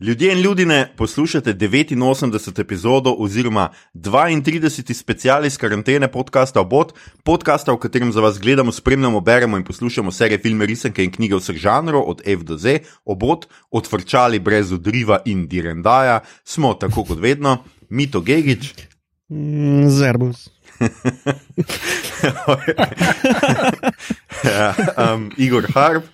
Ljudje in ljudje, poslušate 89. epizodo oziroma 32. specialis karantene podcasta Obot, podcasta, v katerem za vas gledamo, spremljamo, beremo in poslušamo serije filme, risanke in knjige vseh žanrov, od F do Z, Obot, odvrčali brez odriva in direndaja, smo tako kot vedno, Mito Gigič. Mm, Zerbus. ja, um, Igor Harp.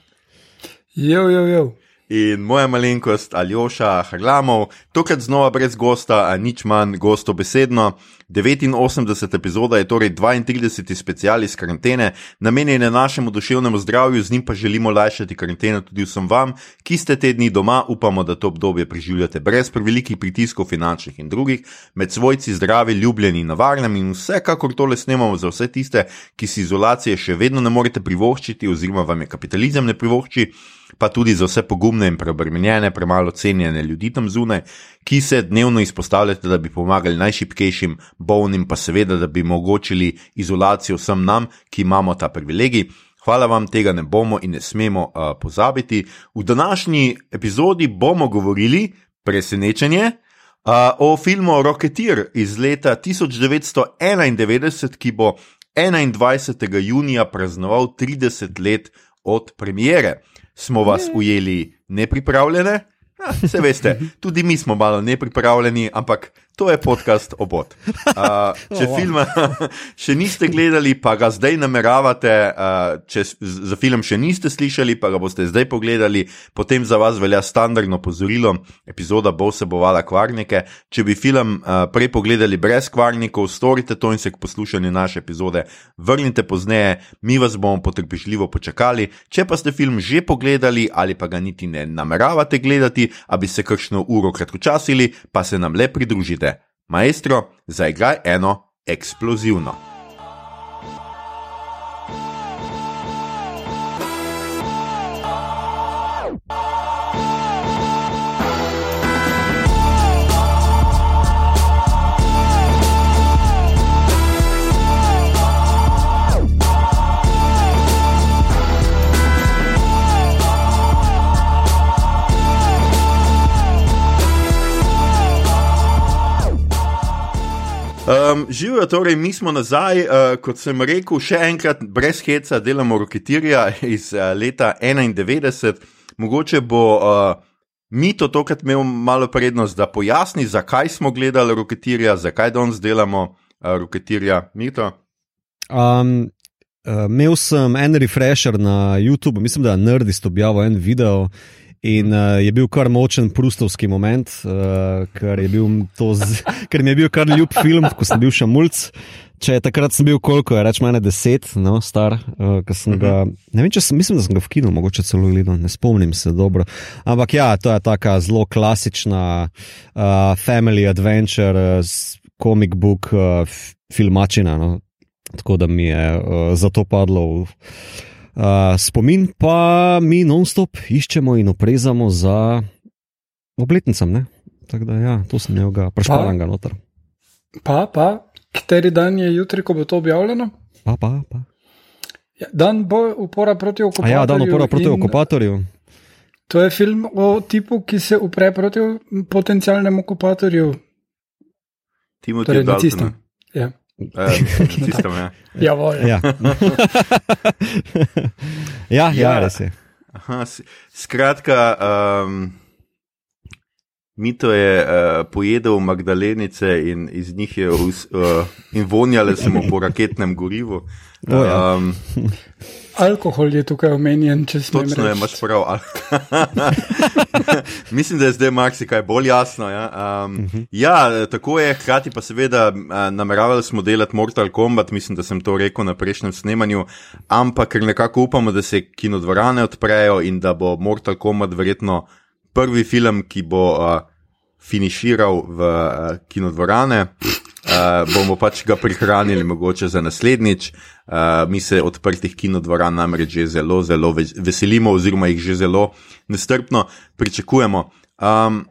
Jo, jo, jo in moja malenkost Aljoša Harlamov, tokrat znova brez gosta, a nič manj gosto besedno. 89. epizoda je torej 32. special iz karantene, namenjene našemu duševnemu zdravju, z njim pa želimo lajšati karanteno tudi vsem vam, ki ste te dni doma, upamo, da to obdobje preživljate brez prevelikih pritiskov finančnih in drugih, med svojci zdravi, ljubljeni in navarnami in vsekakor tole snemamo za vse tiste, ki si izolacije še vedno ne morete privoščiti oziroma vam je kapitalizem ne privošči pa tudi za vse pogumne in preobremenjene, premalo cenjene ljudi tam zunaj, ki se dnevno izpostavljate, da bi pomagali najšipkejšim, bolnim, pa seveda, da bi omogočili izolacijo vsem nam, ki imamo ta privilegij. Hvala vam, tega ne bomo in ne smemo uh, pozabiti. V današnji epizodi bomo govorili, presenečenje, uh, o filmu Rocketeer iz leta 1991, ki bo 21. junija praznoval 30 let od premijere smo vas ujeli nepripravljene. Se veste, tudi mi smo malo nepripravljeni, ampak To je podcast obot. Uh, če oh, wow. filma še niste gledali, pa ga zdaj nameravate, uh, če za film še niste slišali, pa ga boste zdaj pogledali, potem za vas velja standardno pozorilo, epizoda bo vsebovala kvarnike. Če bi film uh, prej pogledali brez kvarnikov, storite to in se k poslušanju naše epizode vrnite pozneje, mi vas bomo potrpežljivo počakali. Če pa ste film že pogledali ali pa ga niti ne nameravate gledati, abi se kakšno uro kratkočasili, pa se nam le pridružite. Maestro, zaigraj eno eksplozivno. Um, Živijo, torej mi smo nazaj, uh, kot sem rekel, še enkrat brez heca delamo roketirja iz uh, leta 91. Mogoče bo uh, Mito tokrat imel malo prednost, da pojasni, zakaj smo gledali roketirja, zakaj danes delamo uh, roketirja. Mito. Um, uh, imel sem en refresher na YouTube, mislim, da je Nerdist objavil en video. In uh, je bil kar močen prustovski moment, uh, ker, je z, ker mi je bil kar ljub film, ko sem bil še mulj. Če je takrat sem bil koliko, je reč mene deset, no, star, uh, sem ga, mhm. ne vem, če sem, mislim, da sem ga v kinu, mogoče celo gledal, ne spomnim se dobro. Ampak ja, to je taka zelo klasična uh, family adventure, uh, comic book, uh, filmačina, no, tako da mi je uh, zato padlo. V, Uh, spomin pa mi non-stop iščemo in oprezamo za obletnicam. Tako da, ja, to sem imel, prešpalan ga noter. Pa, pa, kateri dan je jutri, ko bo to objavljeno? Pa, pa, pa. Ja, dan bo upora proti okupatorju. Ja, dan upora proti okupatorju. To je film o tipu, ki se upre proti potencialnemu okupatorju. Timothy torej, Dalton. Ja. Sistem, ja. Ja, ja. ja. ja, ja, res je. Aha, skratka, um, Mito je uh, pojedel Magdalenice in iz njih je us, uh, in vonjale se mu po raketnem gorivu. Oh, ja. um, Alkohol je tukaj omenjen, če se spomniš. Točno je, imaš prav. Mislim, da je zdaj marsikaj bolj jasno. Ja? Um, uh -huh. ja, tako je, hkrati pa seveda nameravali smo delati Mortal Kombat, mislim, da sem to rekel na prejšnjem snemanju, ampak ker nekako upamo, da se kinodvorane odprejo in da bo Mortal Kombat verjetno prvi film, ki bo uh, finiširal v uh, kinodvorane. Uh, bomo pač ga prihranili, mogoče za naslednjič. Uh, mi se odprtih kinodvoran namreč že zelo, zelo veselimo, oziroma jih že zelo nestrpno pričakujemo. Um,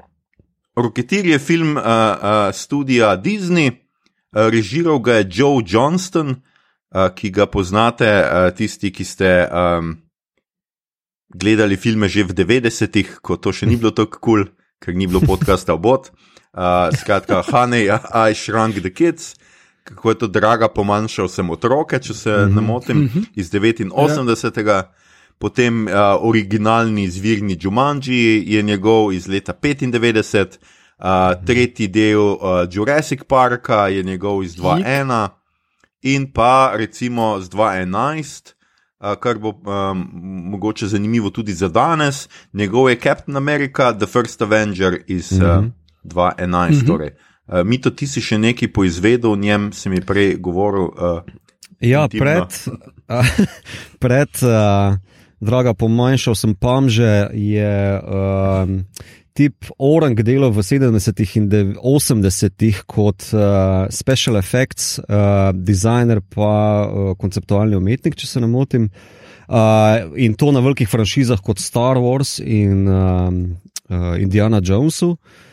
Rocketeer je film uh, uh, studia Disney, uh, režiral ga je Joe Johnston, uh, ki ga poznate, uh, tisti, ki ste um, gledali filme že v 90-ih, ko to še ni bilo tako kul. Cool ker ni bilo podcasta obot. Uh, skratka, Honey, I shrunk the kids, kako je to draga, pomanjšal sem otroke, če se mm -hmm. ne motim, iz 89. Ja. Potem uh, originalni zvirni Jumanji je njegov iz leta 95, uh, tretji del uh, Jurassic Parka je njegov iz 2001 in pa recimo z 2011 kar bo um, mogoče zanimivo tudi za danes. Njegov je Captain America, The First Avenger iz mm -hmm. uh, 2011. Mm -hmm. torej. uh, Mito, ti si še nekaj poizvedel o njem, si mi prej govoril. Uh, ja, intimno. pred. Uh, pred uh, Draga, pomanjšal sem pa že, je uh, tip Orang delal v 70-ih in 80-ih kot uh, special effects, uh, designer pa uh, konceptualni umetnik, če se ne motim. Uh, in to na velikih franšizah kot Star Wars in uh, uh, Indiana Jonesu. Uh,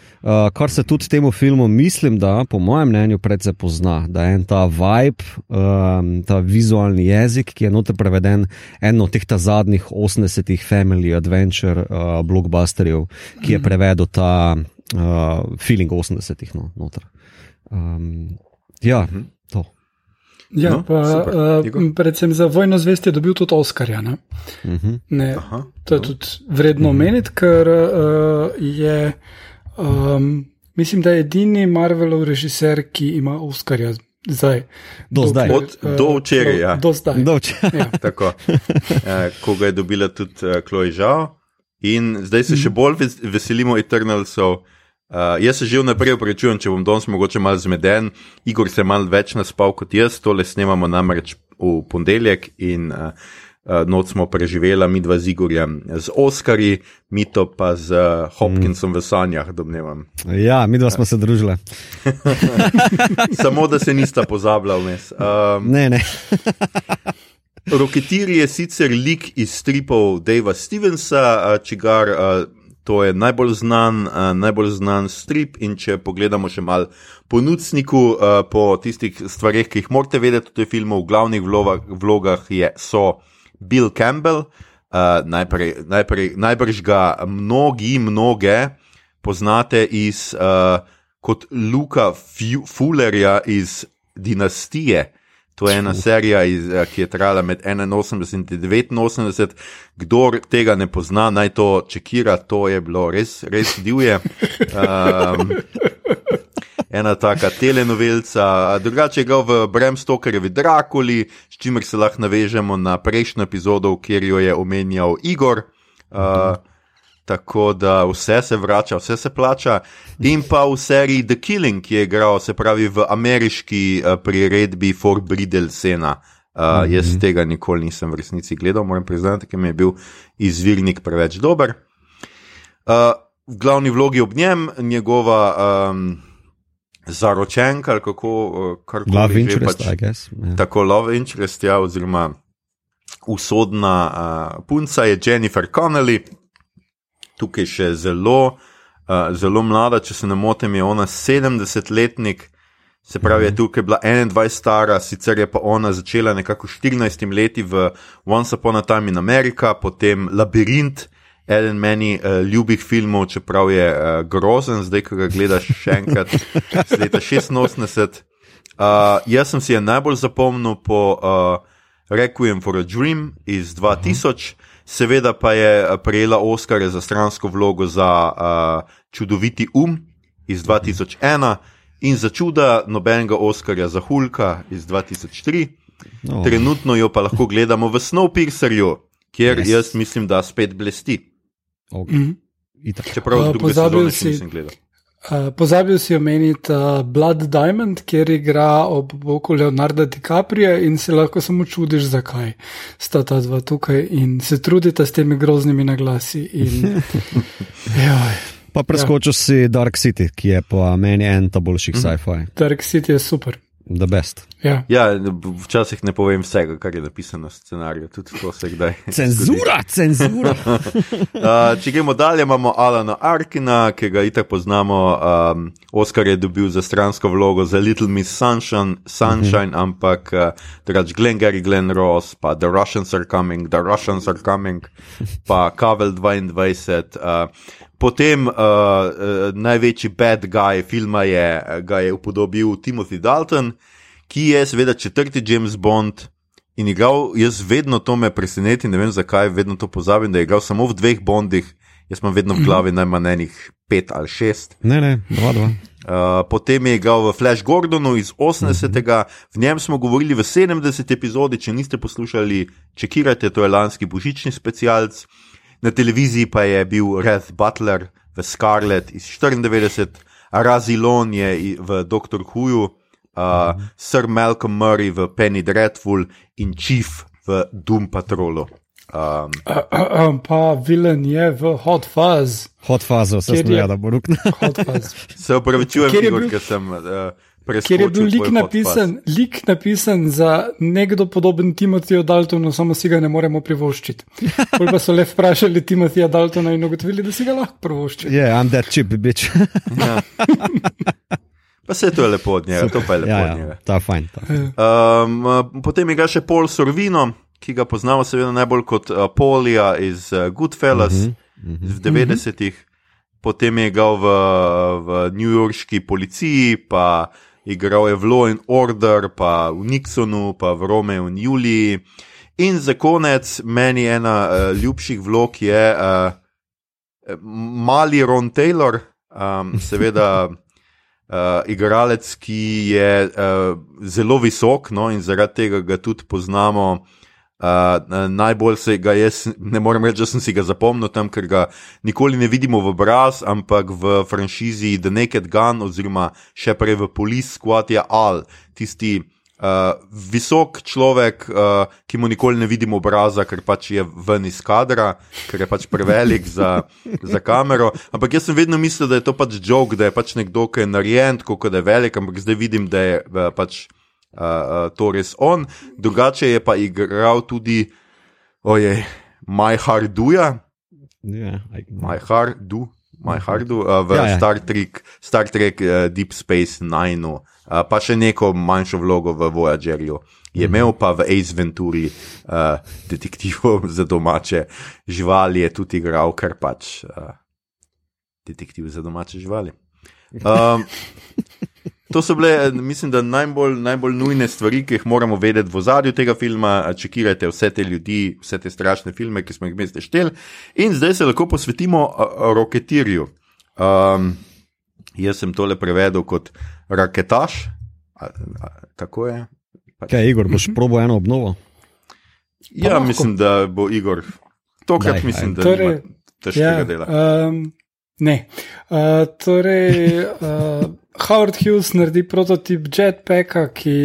kar se tudi temu filmu, mislim, da po mojem mnenju predvsej pozna, da je en ta vibe, um, ta vizualni jezik, ki je noter preveden eno od teh zadnjih 80-ih Family Adventure uh, blockbusterjev, ki je mhm. prevedel ta uh, feeling 80-ih no, noter. Um, ja, mhm. to. Ja, no, pa, uh, predvsem za vojno zvest je dobil tudi Oscarja. Ne? Uh mhm. -huh. ne, Aha, to je no. tudi vredno omeniti, uh -huh. ker uh, je. Um, mislim, da je edini Marvelov režiser, ki ima Oscarja zdaj. Do zdaj. Od, uh, do včeraj, ja. Do zdaj. Do včeraj. Ja. Tako. Uh, ko ga je dobila tudi uh, Chloe Zhao. In zdaj se še bolj veselimo Eternalsov. Uh, jaz se že vnaprej upravičujem, če bom danes mogoče malo zmeden. Igor se je malo več naspal kot jaz, tole snemamo namreč v ponedeljek in uh, uh, noč smo preživela, mi dva z Igorjem, z Oskarji, mi to pa z uh, Hopkinsom mm. v sanjah, domnevam. Ja, mi dva smo se družili. Samo da se nista pozabila vmes. Um, ne, ne. Roketir je sicer lik iz stripov Davea Stevensa, čigar uh, to je najbolj znan, uh, najbolj znan strip. In če pogledamo še malo po nucniku, uh, po tistih stvarih, ki jih morate vedeti v tem filmu, v glavnih vlogah, vlogah je, so Bill Campbell, uh, najprej, najprej, najbrž ga mnogi, mnoge poznate iz, uh, kot Luka Fullerja iz Dinastije. To je ena serija, iz, uh, ki je trajala med 81 in 89. Kdor tega ne pozna, naj to čekira, to je bilo res, res divje. Um, ena taka telenovelca, drugače ga v Brem Stokerjevi Drakuli, s čimer se lahko navežemo na prejšnjo epizodo, kjer jo je omenjal Igor. Uh, tako da vse se vrača, vse se plača. In pa v seriji The Killing, ki je igral, se pravi v ameriški uh, priredbi For Bridal Sena. Uh, mm -hmm. Jaz tega nikoli nisem v resnici gledal, moram priznati, ker mi je bil izvirnik preveč dober. Uh, v glavni vlogi ob njem, njegova um, zaročenka ali kako eh, kar koli. Love interest, pač, I guess. Yeah. Ja. Tako love interest, ja, oziroma usodna uh, punca je Jennifer Connelly, tukaj še zelo, uh, zelo mlada, če se ne motim, je ona 70-letnik. Se pravi, je mhm. tukaj bila 21 stara, sicer je pa ona začela nekako 14 leti v Once Upon a Time in America, potem Labirint, eden meni uh, ljubih filmov, čeprav je uh, grozen, zdaj, ko ga gledaš še enkrat, z leta 86. Uh, jaz sem si je najbolj zapomnil po uh, Requiem for a Dream iz 2000, seveda pa je prejela Oscar za stransko vlogo za uh, čudoviti um iz 2001 in za čuda nobenega Oscarja za Hulka iz 2003. Oh. Trenutno jo pa lahko gledamo v Snowpiercerju, kjer yes. jaz mislim, da spet blesti. Okay. Mm -hmm. Čeprav uh, pozabil si, nisem gledal. Uh, pozabil si omeniti uh, Blood Diamond, kjer igra ob boku Leonarda DiCaprio in se lahko samo čudiš, zakaj sta ta dva tukaj in se trudita s temi groznimi naglasi. In, pa preskočil ja. si Dark City, ki je po meni en ta boljših mm -hmm. sci-fi. Dark City je super. The best. Ja. ja, včasih ne povem vsega, kar je napisano v scenariju, tudi to se kdaj. Cenzura, cenzura. uh, če gremo dalje, imamo Alana Arkina, ki ga itak poznamo. Um, Oscar je dobil za stransko vlogo za Little Miss Sunshine, Sunshine mm -hmm. ampak uh, drugač Glenn Gary, Glenn Ross, pa The Russians are coming, The Russians are coming, pa Kavel 22. Uh, Potem uh, uh, največji bad guy filma je, ga je upodobil Timothy Dalton, ki je seveda četrti James Bond in igral, jaz vedno to me preseneti, ne vem zakaj, vedno to pozabim, da je igral samo v dveh Bondih, jaz imam vedno v glavi najmanj enih pet ali šest. Ne, ne, dva, dva. Uh, potem je igral v Flash Gordonu iz 80. -hmm. v njem smo govorili v 70. epizodi. Če niste poslušali, čekirajte, to je lanski božični specialc. Na televiziji pa je bil Red Butler v Scarlet iz 94, Razilon je v Doctor Whoju, uh, -hmm. Sir Malcolm Murray v Penny Dreadful in Chief v Doom Patrolu. Um, uh, uh, pa vilen je v Hot Fuzz. Hot Fuzz, vse smo gledali, da bo rukno. Se upravičujem, ker sem. Uh, Ker je bil lik napisan, lik napisan za nekdo podoben Timothiju Daltonu, samo si ga ne moremo privoščiti. Pol pa so le vprašali Timothija Daltona in ugotovili, da si ga lahko privoščiti. Ja, yeah, I'm that chip, bitch. ja. Pa se to je lepo od njega, to pa je lepo ja, od njega. Ja, ta je fajn. Um, potem je ga še Paul Sorvino, ki ga poznamo seveda najbolj kot uh, Polija iz uh, Goodfellas uh -huh, uh -huh. v 90-ih. Potem je ga v, v New Yorkski policiji, pa igral je v Law and Order, pa v Nixonu, pa v Romeo in Juliji. In za konec, meni ena uh, ljubših vlog je uh, mali Ron Taylor, um, seveda. uh, igralec, ki je uh, zelo visok, no, in zaradi tega ga tudi poznamo. Uh, najbolj se ga jaz, ne morem reči, da sem si ga zapomnil tam, ker ga nikoli ne vidimo v obraz, ampak v franšizi The Naked Gun, oziroma še prej v Police Squad je Al, tisti uh, visok človek, uh, ki mu nikoli ne vidimo obraza, ker pač je ven iz kadra, ker je pač prevelik za, za kamero. Ampak jaz sem vedno mislil, da je to pač jok, da je pač nekdo, ki je narejen, kot da je velik, ampak zdaj vidim, da je uh, pač uh, uh, to res on. Drugače je pa igral tudi, ojej, My Harduja. Yeah, I... My Hardu. My Hardu, uh, v ja, ja. Star Trek, Star Trek uh, Deep Space Nine, uh, pa še neko manjšo vlogo v Voyagerju. Je mhm. imel pa v Ace Venturi uh, detektivov za domače živali, je tudi igral, ker pač uh, detektiv za domače živali. Um, to so bile, mislim, da najbolj, najbolj nujne stvari, ki jih moramo vedeti v zadju tega filma. Čekirajte vse te ljudi, vse te strašne filme, ki smo jih meste šteli. In zdaj se lahko posvetimo roketirju. Um, jaz sem tole prevedel kot raketaš. A, a, tako je. Pač. Kaj, Igor, boš probo eno obnovo? Ja, mislim, da bo Igor. Tokrat mislim, da torej, težkega ja, dela. Um, ne. Uh, torej, uh, Howard Hughes naredi prototip jetpacka, ki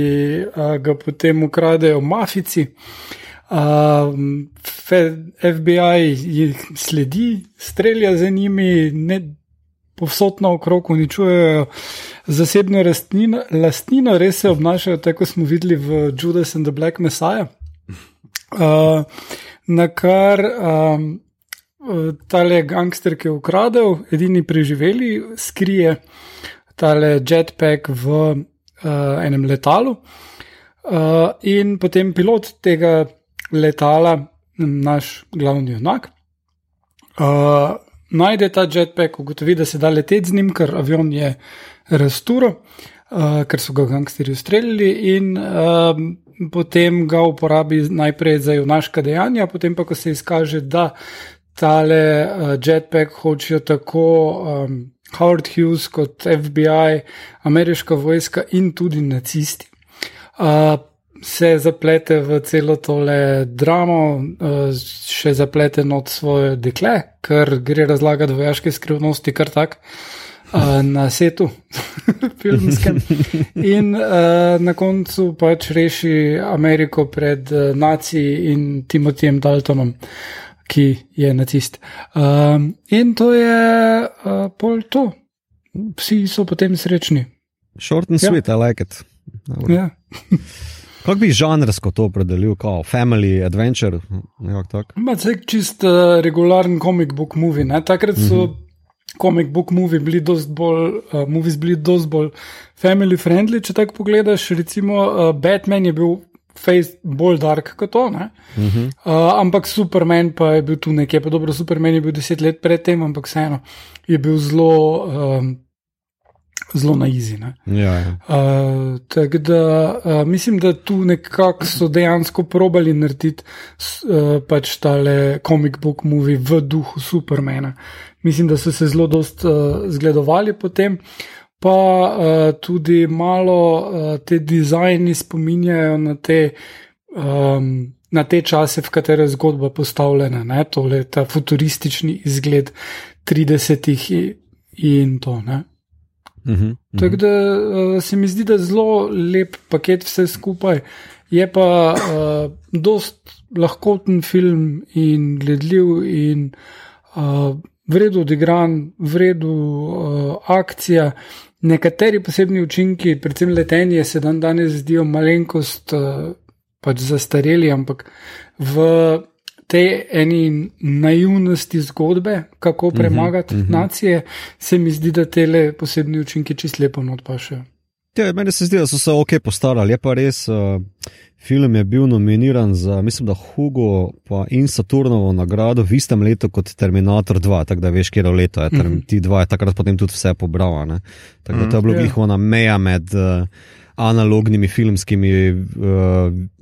uh, ga potem ukradejo mafici. Uh, FBI jih sledi, strelja za njimi, ne, povsod naokrog uničujejo zasebno rastnino, lastnino, res se obnašajo tako, kot smo videli v Judas and the Black Messiah. Uh, na kar um, tale gangster, ki je ukradel, edini preživeli, skrije tale jetpack v uh, enem letalu. Uh, in potem pilot tega letala, naš glavni junak, uh, najde ta jetpack, ugotovi, da se da leteti z njim, ker avion je razturo, uh, ker so ga gangsterji ustrelili, in uh, potem ga uporabi najprej za junaška dejanja, potem pa, ko se izkaže, da tale uh, jetpack hočejo tako. Um, Howard Hughes kot FBI, ameriška vojska in tudi nacisti. Uh, se zaplete v celo tole dramo, uh, še zaplete not svoje dekle, ker gre razlagati vojaške skrivnosti, kar tak. Uh, na setu, filmskem. In uh, na koncu pač reši Ameriko pred uh, naciji in Timotijem Daltonom. Uh, ki je nacist. Um, in to je uh, pol to. Vsi so potem srečni. Short and ja. sweet, I like it. Ja. Kako bi žanrsko to opredelil, kot family adventure? Je čist uh, regularen comic book movie. Ne? Takrat so mm -hmm. comic book movie bili dosti bolj, uh, bili dost bolj family friendly. Če tako pogledaš, recimo uh, Batman je bil face bolj dark kot to. Uh -huh. uh, ampak Superman pa je bil tu nekje, pa dobro, Superman je bil deset let predtem, ampak vseeno je bil zelo. Um, Zelo na izi. Ja, ja. uh, Tako da uh, mislim, da tu nekako so dejansko probali narediti uh, pač tale comic book movie v duhu Supermana. Mislim, da so se zelo dost uh, zgledovali potem. Pa uh, tudi malo uh, te dizajni spominjajo na te, um, na te čase, v katere je zgodba postavljena, ne? tole ta futuristični izgled 30-ih in to. Uh -huh, uh -huh. Tako da uh, se mi zdi, da je zelo lep paket vse skupaj. Je pa uh, dost lahkoten film in gledljiv in uh, vredu odigran, vredu uh, akcija. Nekateri posebni učinki, predvsem letenje, se dan danes zdijo malenkost uh, pač zastareli, ampak v tej eni naivnosti zgodbe, kako mhm, premagati uh -huh, uh -huh. nacije, se mi zdi, da te posebni učinki čist lepo odpašajo. Ja, meni se zdi, da so se ok postarali. Je pa res, uh, film je bil nominiran za, mislim, da Hugo in Saturnovo nagrado v istem letu kot Terminator 2, tako da veš, kje je leto. Je, mm -hmm. Ti dva je takrat potem tudi vse pobrala. Tako da to je bilo njihova mhm. yeah. meja med uh, analognimi filmskimi uh,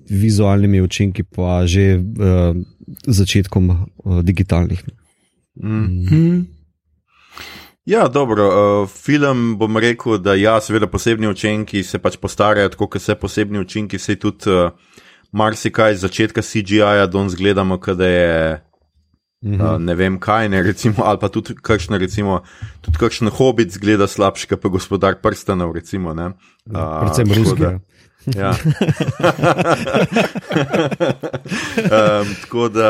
vizualnimi učinki, pa že uh, začetkom uh, digitalnih. Mm. Mm. Ja, dobro. Uh, film bom rekel, da ja, seveda posebni učinki se pač postarajo, tako kot se posebni učinki, se tudi uh, marsikaj z začetka CGI-ja danes gledamo, da je. Uh, ne vem kaj, ne, recimo, ali pa tudi kakšen, recimo, tudi kakšen hobit zgleda slabši, kot pa gospodar prstanov. Recimo, uh, Predvsem ruskega. Ja. um, tako da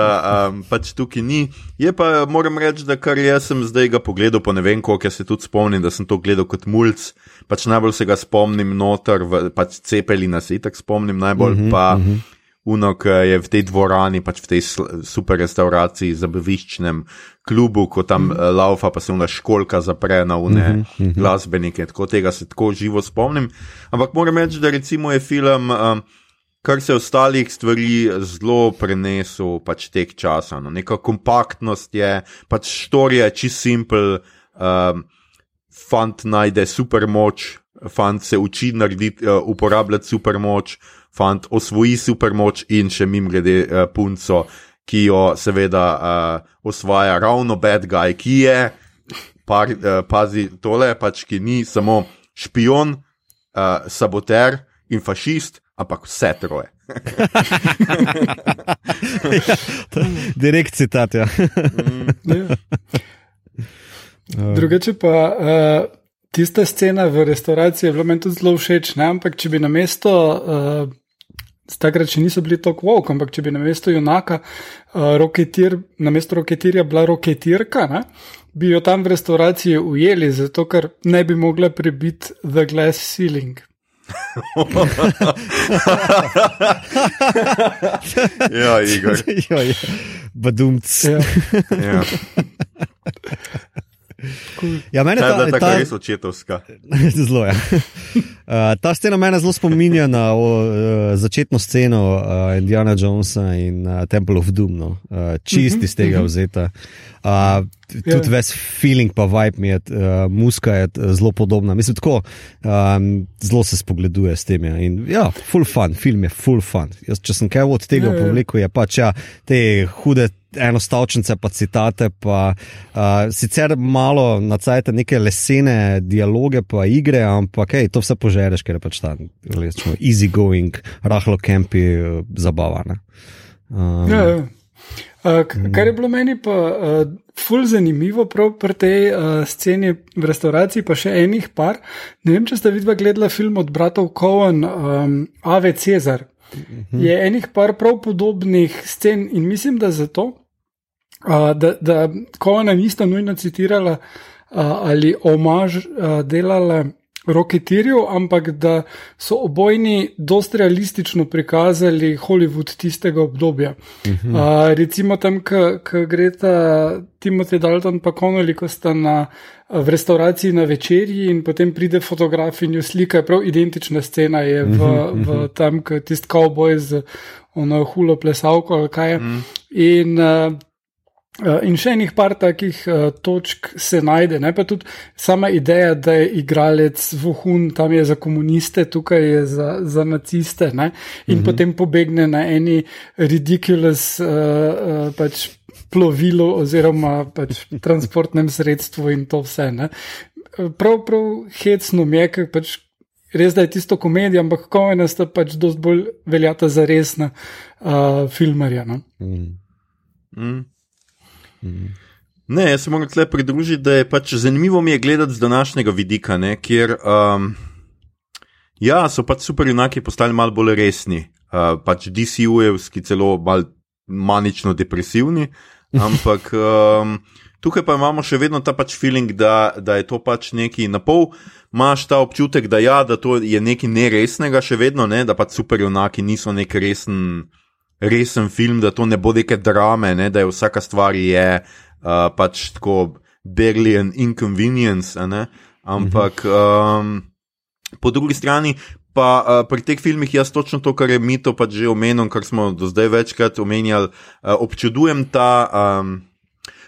um, pač tukaj ni. Je pa moram reči, da kar jaz sem zdaj ga pogledal, pa ne vem, koliko se tudi spomnim, da sem to gledal kot mulj. Pač najbolj se ga spomnim noter, v, pač cepeli nas, itak spomnim najbolj. Uh -huh, pa, uh -huh unok je v tej dvorani, pač v tej super restauraciji, zabaviščnem klubu, ko tam mm -hmm. laufa, pa se una školka zapre na une mm -hmm. glasbenike. Tako tega se tako živo spomnim. Ampak moram reči, da recimo je film. Um, Kar se ostalih stvari zelo prenesel, pač tek časa. No. Neka kompaktnost je, pač storija je čist simpel, um, fant najde super moč, fant se uči narediti, uh, uporabljati super moč, fant osvoji supermoč in še mim glede uh, punco, ki jo seveda uh, osvaja ravno bad guy, ki je, par, uh, pazi tole, pač ki ni samo špion, uh, saboter in fašist, ampak vse troje. ja, direkt citat. Ja. mm. Drugače pa. Uh, Tista scena v restavraciji je bila meni tudi zelo všeč, ne? ampak če bi na mesto uh, takrat še niso bili tako vok, ampak če bi na mesto junaka, uh, roketir, na mesto roketirja bila roketirka, ne, bi jo tam v restauraciji ujeli, zato ker ne bi mogla prebiti the glass ceiling. ja, Igor. ja, ja. Badumc. Ja. Ja. Ja, meni ta, je ta res očetovska. zelo je. Ja. Uh, ta scena me zelo spominja na o, uh, začetno sceno uh, Indiana Jonesa in uh, Temple of Doom, no. uh, čist mhm, iz tega mhm. vzeta. Uh, tudi yeah. Ja. ves feeling, pa vibe mi je, uh, muska je zelo podobna. Mislim, tako um, zelo se spogleduje s tem. Ja. In, ja, full fun, film je full fun. Jaz, če sem kaj od tega yeah, ja, povlekel, je pač ja, te hude enostavčnice, pa citate, pa uh, sicer malo nacajate neke lesene dialoge, pa igre, ampak hej, to vse požereš, ker je pač ta rečemo, easy going, rahlo kampi, uh, zabavane. Um, ja, ja. Uh, kar je bilo meni pa uh, ful zanimivo pri tej uh, sceni v restavraciji, pa še enih par. Ne vem, če ste vidva gledala film od bratov Cohen, um, Ave Cezar. Mhm. Je enih par prav podobnih scen in mislim, da zato da, da ko ona nista nujno citirala uh, ali omaž uh, delala Rocketeerju, ampak da so obojni dosti realistično prikazali Hollywood tistega obdobja. Uh -huh. uh, recimo tam, ko gre ta Timothy Dalton pa Connolly, ko sta na, v restauraciji na večerji in potem pride fotograf in jo slika, prav identična scena je v, uh -huh, v tam, ko tisti cowboy z ono hulo plesalko ali kaj je. Uh -huh. In uh, in še enih par takih uh, točk se najde, ne pa tudi sama ideja, da je igralec vohun, tam je za komuniste, tukaj je za, za naciste, ne? in mhm. potem pobegne na eni ridiculous uh, uh, pač plovilu oziroma pač transportnem sredstvu in to vse. Ne? Prav, prav hecno mi je, ker pač. Res da je tisto komedija, ampak komedija sta pač dosti bolj veljata za resna uh, filmarja. No? Mm. Mm. Ne, jaz se moram tle pridružiti, da je pač zanimivo mi je gledati z današnjega vidika, ne, kjer um, ja, so pač superjunaki postali malo bolj resni, uh, pač DC-ujevski, celo malo manično depresivni, ampak um, tukaj pa imamo še vedno ta pač feeling, da, da je to pač neki na pol. Máš ta občutek, da, ja, da to je nekaj neresnega, še vedno, ne, da pač superjunaki niso nek resen resen film, da to ne bo neke drame, ne, da je vsaka stvar je uh, pač tako barely an inconvenience. Ne, ampak um, po drugi strani. Pa uh, pri teh filmih jaz točno to, kar je Mito pač že omenil, kar smo do zdaj večkrat omenjali, uh, občudujem ta um,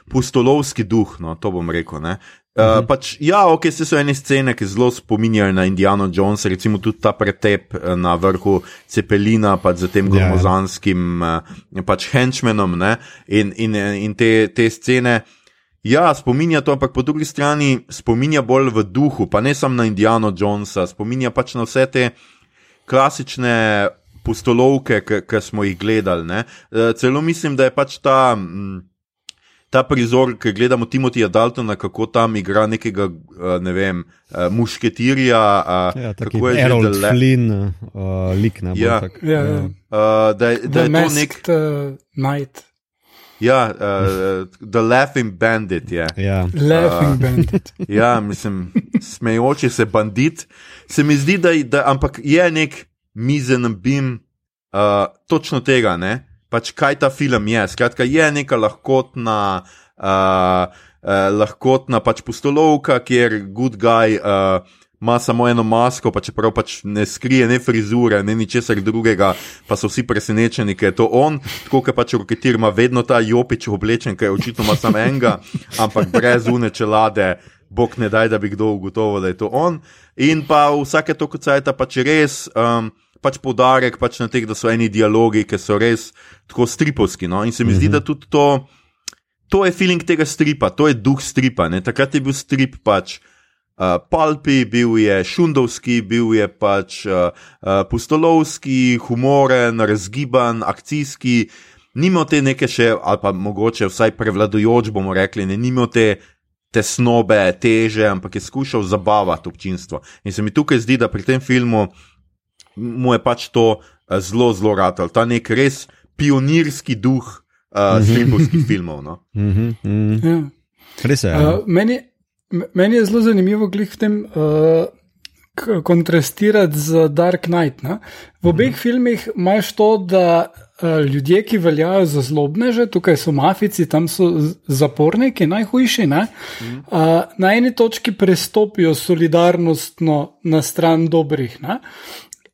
pustolovski duh, no, to bom rekel. Uh, Uh, pač, ja, ok, se so ene scene, ki zelo spominjajo na Indiana Jonesa, recimo tudi ta pretep eh, na vrhu Cepelina, pač za tem gromozanskim ja, ja. uh, pač henchmenom in, in, in te, te scene. Ja, spominja to, ampak po drugi strani spominja bolj v duhu, pa ne samo na Indiana Jonesa, spominja pač na vse te klasične pustolovke, ki smo jih gledali. Uh, celo mislim, da je pač ta. Mm, ta prizor, ki gledamo Timotija Daltona, kako tam igra nekega, eh, ne vem, eh, mušketirja. Ja, tako je že Errol Flynn, uh, lik na ja. ja, ja. ja. Uh, da, da je to nek. Night. Ja, uh, The Laughing Bandit je. Ja. Laughing uh, Bandit. ja, mislim, smejoči se bandit. Se mi zdi, da, da ampak je nek mizen bim uh, točno tega, ne? Pač kaj ta film je. Skratka, je neka lahkotna, uh, uh, lahkotna pač pustolovka, kjer good guy. Uh, Ma samo eno masko, pa čeprav pač ne skrije ne frizure, ne ničesar drugega, pa so vsi presenečeni, ker je to on. Tako kot pač roketir ima vedno ta jopič oblečen, ker očitno ima samo enega, ampak brez une čelade, bog ne daj, da bi kdo ugotovil, da je to on. In pa vsake to, kot se je ta pač res. Um, pač poudarek pač na teh, da so eni dialogi, ki so res tako stripovski. No? In se mi mm -hmm. zdi, da mhm. tudi to, to je feeling tega stripa, to je duh stripa. Ne? Takrat je bil strip pač. Uh, Palpi, bil je šundovski, bil je pač uh, uh, pustolovski, humoren, razgiban, akcijski, nima te neke še, ali pa mogoče vsaj prevladujoč, bomo rekli, ne nima te tesnobe, teže, ampak je skušal zabavati občinstvo. In se mi tukaj zdi, da pri tem filmu uh, mu je pač to uh, zelo, zelo rado, ta nek res pionirski duh uh, slimovskih filmov. No? Mm -hmm. ja. Res je. Ja. Uh, meni, meni je zelo zanimivo, glih v tem. Uh, Kontrastirati z Dark Knight. Ne? V obeh mm -hmm. filmih imaš to, da uh, ljudje, ki veljajo za zlobneže, tukaj so mafici, tam so zaporniki, najhujši, mm -hmm. uh, na eni točki prestopijo solidarnostno na stran dobrih. Ne?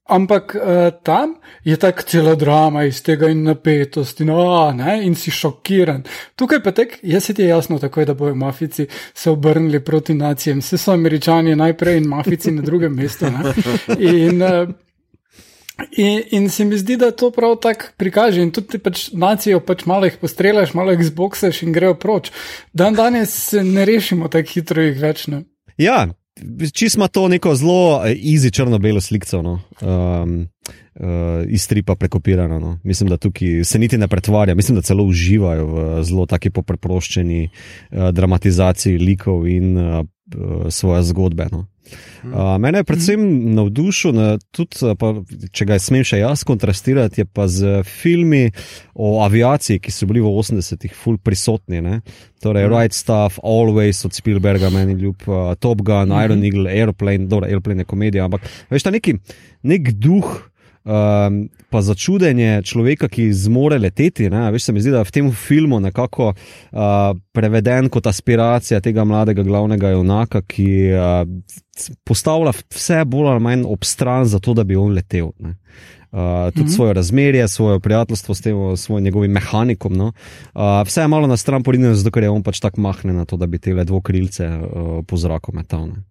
Ampak uh, tam je tako cela drama iz tega in napetosti, no, ne, in si šokiran. Tukaj pa tek, jaz se ti je jasno, tako je, da bojo mafici se obrnili proti nacijam. Vse so američani najprej in mafici na drugem mestu. In, uh, in, in se mi zdi, da to prav tako prikaže. In tudi pač nacijo pač malo jih postrelaš, malo jih zboksaš in grejo proč. Dan danes ne rešimo tako hitro jih več. Ne? Ja, čisto to neko zelo easy eh, črno-belo sliko, no? um, uh, iz stripa prekopirano. No? Mislim, da tukaj se niti ne pretvarja, mislim, da celo uživajo v zelo taki popreproščeni uh, dramatizaciji likov in uh, svoje zgodbe. No. Uh, mene je predvsem navdušil, na, tudi, pa, če ga smem še jaz kontrastirati, je pa z filmi o aviaciji, ki so bili v 80-ih ful prisotni. Ne? Torej, mm. Right Stuff, Always od Spielberga, meni ljub, uh, Top Gun, mm. Iron Eagle, Airplane, dobro, Airplane je komedija, ampak veš, ta neki nek duh um, pa začudenje človeka, ki zmore leteti. Ne? Veš, se mi zdi, da je v tem filmu nekako uh, preveden kot aspiracija tega mladega glavnega junaka, ki uh, postavlja vse bolj ali manj ob stran, zato da bi on letel. Ne? Uh, tudi mm -hmm. svoje razmerje, svoje prijateljstvo s tem, svojim njegovim mehanikom. No? Uh, vse je malo na stran porinjeno, zato ker je on pač tako mahne na to, da bi te le dvokrilce uh, po zraku metal. Ne?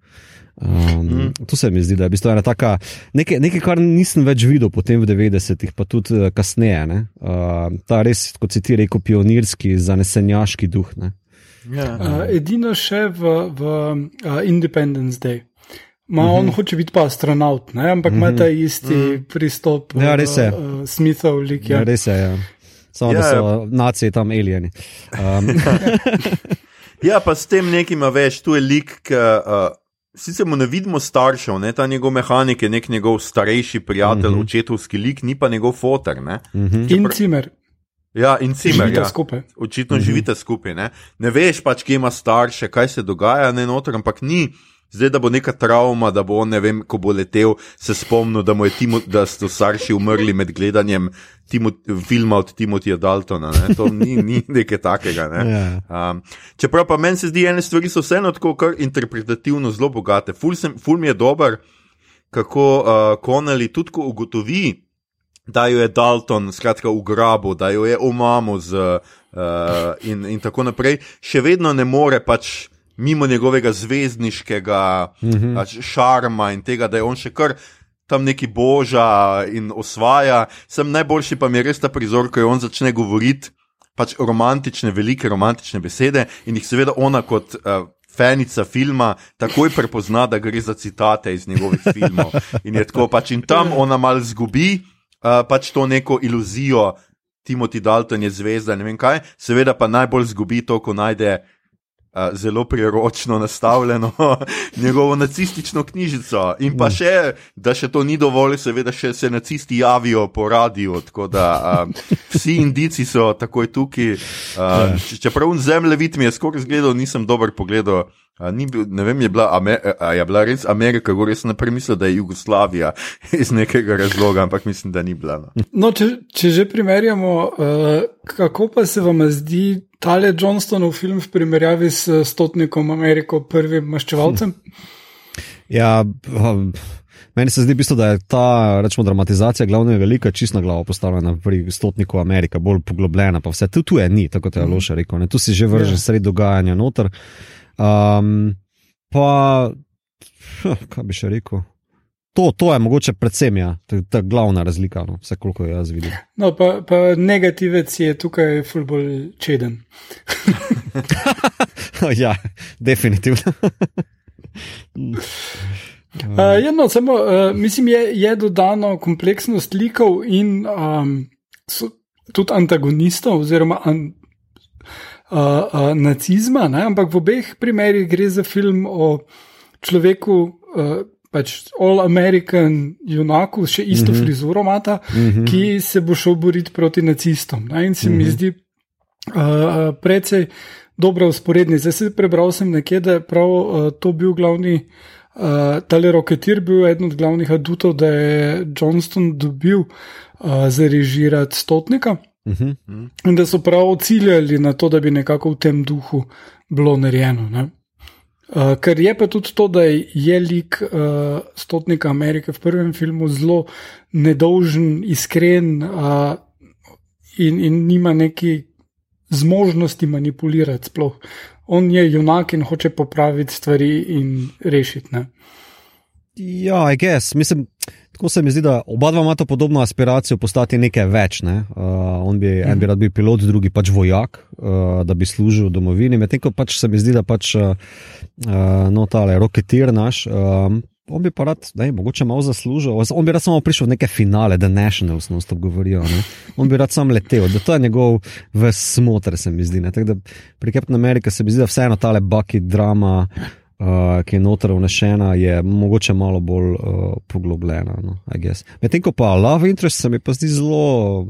Um, mm. To se mi zdi, da je bilo ena taka, nekaj, nekaj, kar nisem več videl potem v 90-ih, pa tudi uh, kasneje. Uh, ta res, kot si ti rekel, pionirski, zanesenjaški duh. Ja. Uh, edino še v, v uh, Independence Day. Ma, mm -hmm. On hoče biti pa astronaut, ne? ampak ima mm -hmm. ta isti mm -hmm. pristop. Ja, res je. Uh, Smithov lik. Ja. Ja, res je. Ja. Samo ja, da so nacije tam alieni. Um. ja, pa s tem nekim, veš, tu je lik. Uh, Sicer mu ne vidimo staršev, ne? ta njegov mehanik je nek njegov starejši prijatelj, uh mhm. -huh. očetovski lik, ni pa njegov fotor. Uh mhm. -huh. In cimer. Ja, in cimer. Ja. skupaj. Očitno uh mhm. -huh. živite skupaj. Ne? ne veš pač, kje ima starše, kaj se dogaja, ne noter, ampak ni zdaj, da bo neka travma, da bo on, ne vem, ko bo letel, se spomnil, da, Timo, da so starši umrli med gledanjem Timo, filma od Timotija Daltona. Ne? To ni, ni nekaj takega. Ne? Um, čeprav pa meni se zdi, ene stvari so vseeno tako kar interpretativno zelo bogate. Ful, sem, ful mi je dober, kako uh, Konali tudi ko ugotovi. Da jo je Dalton, skratka, ugrabil, da jo je umamo, uh, in, in tako naprej, še vedno ne more pač mimo njegovega zvezdniškega mm -hmm. šarma in tega, da je on še kar tam neki boža in osvaja. Sem najboljši pa mi je res ta prizor, ko je on začne govoriti pač romantične, velike romantične besede in jih seveda ona kot. Uh, Fenica filma takoj prepozna, da gre za citate iz njegovih filmov. In je tako pač in tam ona malo zgubi uh, pač to neko iluzijo, Timothy Dalton je zvezda, ne vem kaj, seveda pa najbolj zgubi to, ko najde uh, zelo priročno nastavljeno njegovo nacistično knjižico. In pa mm. še, da še to ni dovolj, seveda še se nacisti javijo po radiju. Tako da um, vsi indici so takoj tukaj. Um, čeprav zemljevid mi je skoraj zgledal, nisem dober pogledal. Bil, ne vem, je bila, Amer je bila res Amerika, gore sem naprej mislil, da je Jugoslavija iz nekega razloga, ampak mislim, da ni bila. No, no če, če že primerjamo, uh, kako pa se vam zdi tale Johnstonov film v primerjavi s Stotnikom Ameriko, prvim maščevalcem? Ja, um, meni se zdi, bistvo, da je ta rečemo, dramatizacija glavne velika, čistna glava postavljena pri Stotniku Amerika, bolj poglobljena, pa vse tu, tu je ni, tako kot je mhm. Loša rekel. Ne? Tu si že vrže ja. sred dogajanja noter. Um, pa, kaj bi še rekel? To, to je mogoče predvsem ja, ta, ta glavna razlika, no, vse koliko jaz vidim. No, pa, pa negativec je tukaj fulbol čeden. ja, definitivno. uh, ja, no, samo, uh, mislim, je, je dodano kompleksnost likov in um, tudi antagonistov, oziroma an, uh, uh, nacizma, ne? ampak v obeh primerih gre za film o človeku, uh, pač all-american junaku, še isto mm -hmm. frizuro imata, mm -hmm. ki se bo šel boriti proti nacistom. Ne? In se mm -hmm. mi mhm. zdi uh, precej dobro usporedni. Zdaj se prebral sem nekje, da je prav uh, to bil glavni. Uh, tale roketir bil eden od glavnih adutov, da je Johnston dobil uh, za režirati stotnika. Uh -huh. In da so prav ciljali na to, da bi nekako v tem duhu bilo narejeno. Ne? Uh, ker je pa tudi to, da je lik uh, Stotnika Amerike v prvem filmu zelo nedolžen, iskren uh, in, in nima neki zmožnosti manipulirati. Sploh. On je junak in hoče popraviti stvari in rešiti. Ne? Ja, I guess. Mislim, tako se mi zdi, da oba dva imata podobno aspiracijo postati nekaj več. Ne? Uh, bi, mm. En bi rad bil pilot, drugi pač vojak, uh, da bi služil domovini. Medtem ko pač se mi zdi, da pač uh, no, tale roketir naš. Uh, On bi pa rad, da je mogoče malo zaslužil, on bi rad samo prišel v neke finale, The Nationals, no, stop govorijo. Ne? On bi rad sam letel, da to je njegov vesmotr, se mi zdi. Pri Captain America se mi zdi, da vseeno tale bucket drama uh, ki je noter vnešena, je mogoče malo bolj uh, poglobljena. No, Medtem ko pa Love Interest se mi pa zdi zelo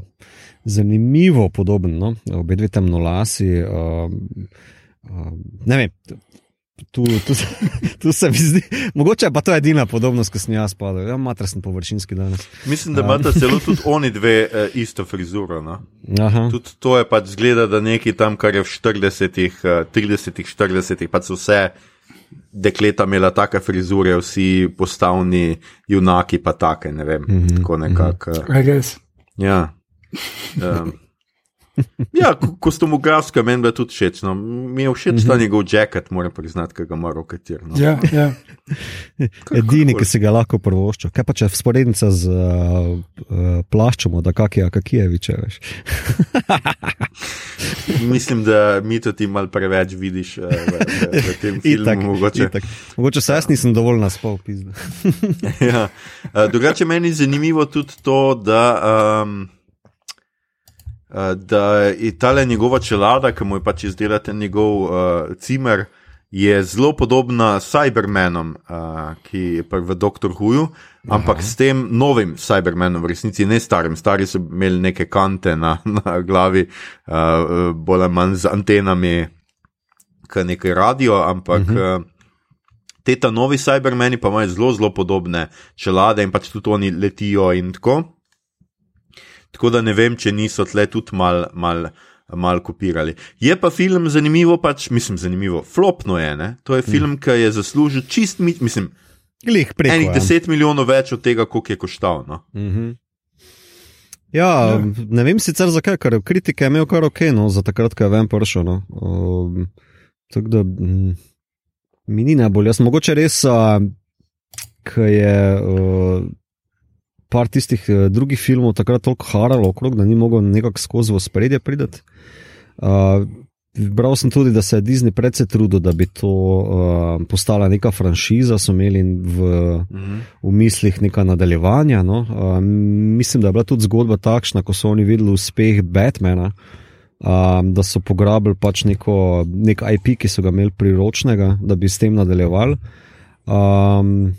zanimivo podoben, no? obe dve temnolasi. Uh, uh, ne vem. Tu, tu, tu se mi zdi, mogoče pa to je edina podobnost, ko sem jaz padel. Ja, mater sem površinski danes. Mislim, da imata celo tudi oni dve uh, isto frizuro. No? Tudi to je pač zgleda, da neki tam, kar je v 40-ih, uh, 30-ih, 40-ih, pač vse dekleta imela take frizure, vsi postavni junaki pa take, ne vem, mm -hmm, tako nekako. Mm -hmm. Ja. Um, ja, kostumografska meni je tudi všeč. No. Mi je všeč mm -hmm. ta njegov jacket, moram priznati, ki ga ima roketir. No. Ja, ja. Edini, ki si ga lahko prvošča. Kaj pa če sporednica z uh, uh, plaščom, da kak je, kak je, viče veš. Mislim, da mi to ti mal preveč vidiš uh, v, v, v tem filmu. Itak, mogoče itak. mogoče se jaz nisem dovolj naspal, pizda. ja. uh, drugače meni je zanimivo tudi to, da. Um, Eh, da je ta njegova čelada, ki mu je pač izdelati njegov uh, cimer, je zelo podobna Cybermanom, uh, ki je pa v Doctor Whoju, ampak Aha. s tem novim Cybermanom, v resnici ne starim. Stari so imeli neke kante na, na glavi, uh, bolj ali manj z antenami, kot nekaj radio, ampak. Uh -huh. uh, Te ta novi Cybermeni pa imajo zelo, zelo podobne čelade in pač tudi oni letijo in tako. Tako da ne vem, če niso tle tudi mal, mal, mal kopirali. Je pa film zanimivo, pač, mislim, zanimivo, flopno je. Ne? To je film, mm. ki je zaslužil čist, mislim, preko, enih ja. 10 milijonov več od tega, koliko je koštal. No? Mm -hmm. Ja, ja, ne vem sicer zakaj, ker kritike je imel kar ok, no, za takrat, ko je vem prišel. No. Um, tako da mm, mi ni najbolj jasno. Mogoče res, uh, ker je. Uh, par tistih uh, drugih filmov takrat toliko haralo okrog, da ni mogel nekako skozi v spredje priti. Uh, bral sem tudi, da se je Disney predvsej trudil, da bi to uh, postala neka franšiza, so imeli v, mhm. v mislih neka nadaljevanja. No? Uh, mislim, da je bila tudi zgodba takšna, ko so oni videli uspeh Batmana. Um, da so pograbili pač neko, nek IP, ki so ga imeli priročnega, da bi s tem nadaljevali. Um,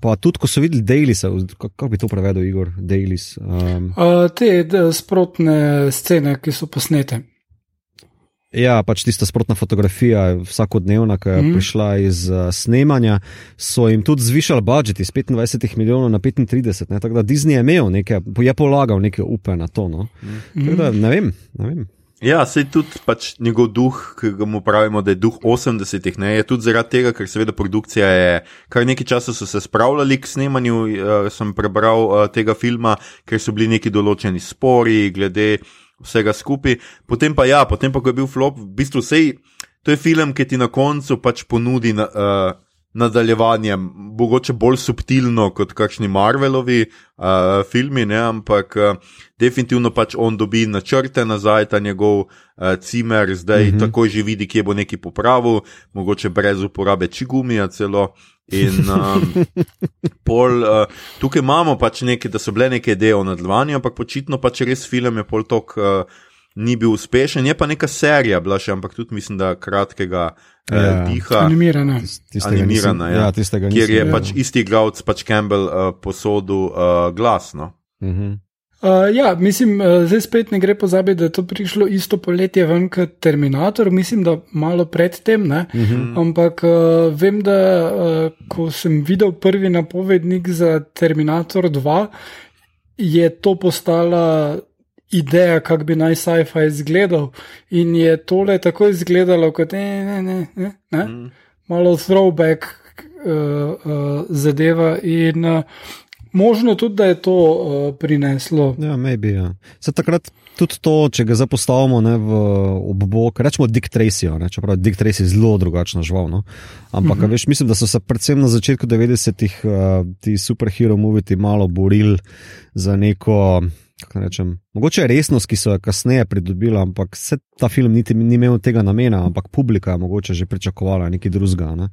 Pa tudi, ko so videli Dailies, kako bi to prevedel, Igor, Dailies. Um, uh, te sprotne scene, ki so posnete. Ja, pač tista sprotna fotografija, vsakodnevna, ki je mm. prišla iz uh, snemanja, so jim tudi zvišali budžet iz 25 milijonov na 35. Ne, tako da Disney je imel nekaj, je polagal nekaj upe na to. No. Mm. Da, ne vem, ne vem. Ja, se tudi pač njegov duh, ki mu pravimo, da je duh 80-ih, je tudi zaradi tega, ker seveda produkcija je kar nekaj časa so se spravljali k snemanju, uh, sem prebral uh, tega filma, ker so bili neki določeni spori glede vsega skupaj. Potem pa ja, potem pa ko je bil flop, v bistvu sej, to je film, ki ti na koncu pač ponudi. Uh, nadaljevanje, mogoče bolj subtilno kot kakšni Marvelovi uh, filmi, ne? ampak uh, definitivno pač on dobi načrte nazaj, ta njegov uh, cimer, zdaj mm -hmm. takoj že vidi, kje bo neki popravil, mogoče brez uporabe čigumija celo. In um, pol, uh, tukaj imamo pač nekaj, da so bile neke ideje o nadaljevanju, ampak očitno pač res film je pol tok. Uh, Ni bil uspešen, je pa neka serija, bila še, ampak tudi mislim, da kratkega ja. diha. Animirana. Animirana, ja. Ja, nisem, kjer je pač isti glavc, pač Campbell, uh, posodil uh, glasno. Uh -huh. Uh, ja, mislim, uh, zdaj spet ne gre pozabiti, da je to prišlo isto poletje ven kot Terminator, mislim, da malo predtem. Uh mhm. -huh. Ampak uh, vem, da uh, ko sem videl prvi napovednik za Terminator 2, je to postala ideja, kako bi naj sci-fi izgledal. In je tole tako izgledalo, kot je ne, ne, ne, ne. Mm. malo throwback uh, uh, zadeva. In uh, možno tudi, da je to uh, prineslo. Ja, maybe. Ja. Se takrat. Tudi to, če ga zapostavimo ne, v obbok, rečemo Dick Tracy, ne, čeprav je Dick Tracy zelo drugačna žival. No. Ampak, uh mhm. -huh. veš, mislim, da so se predvsem na začetku 90-ih uh, ti superhero moviti malo borili za neko Rečem, mogoče resnost, ki so jo kasneje pridobili, ampak se ta film niti ni imel tega namena, ampak publika je mogoče že pričakovala nekaj drugega. Ne?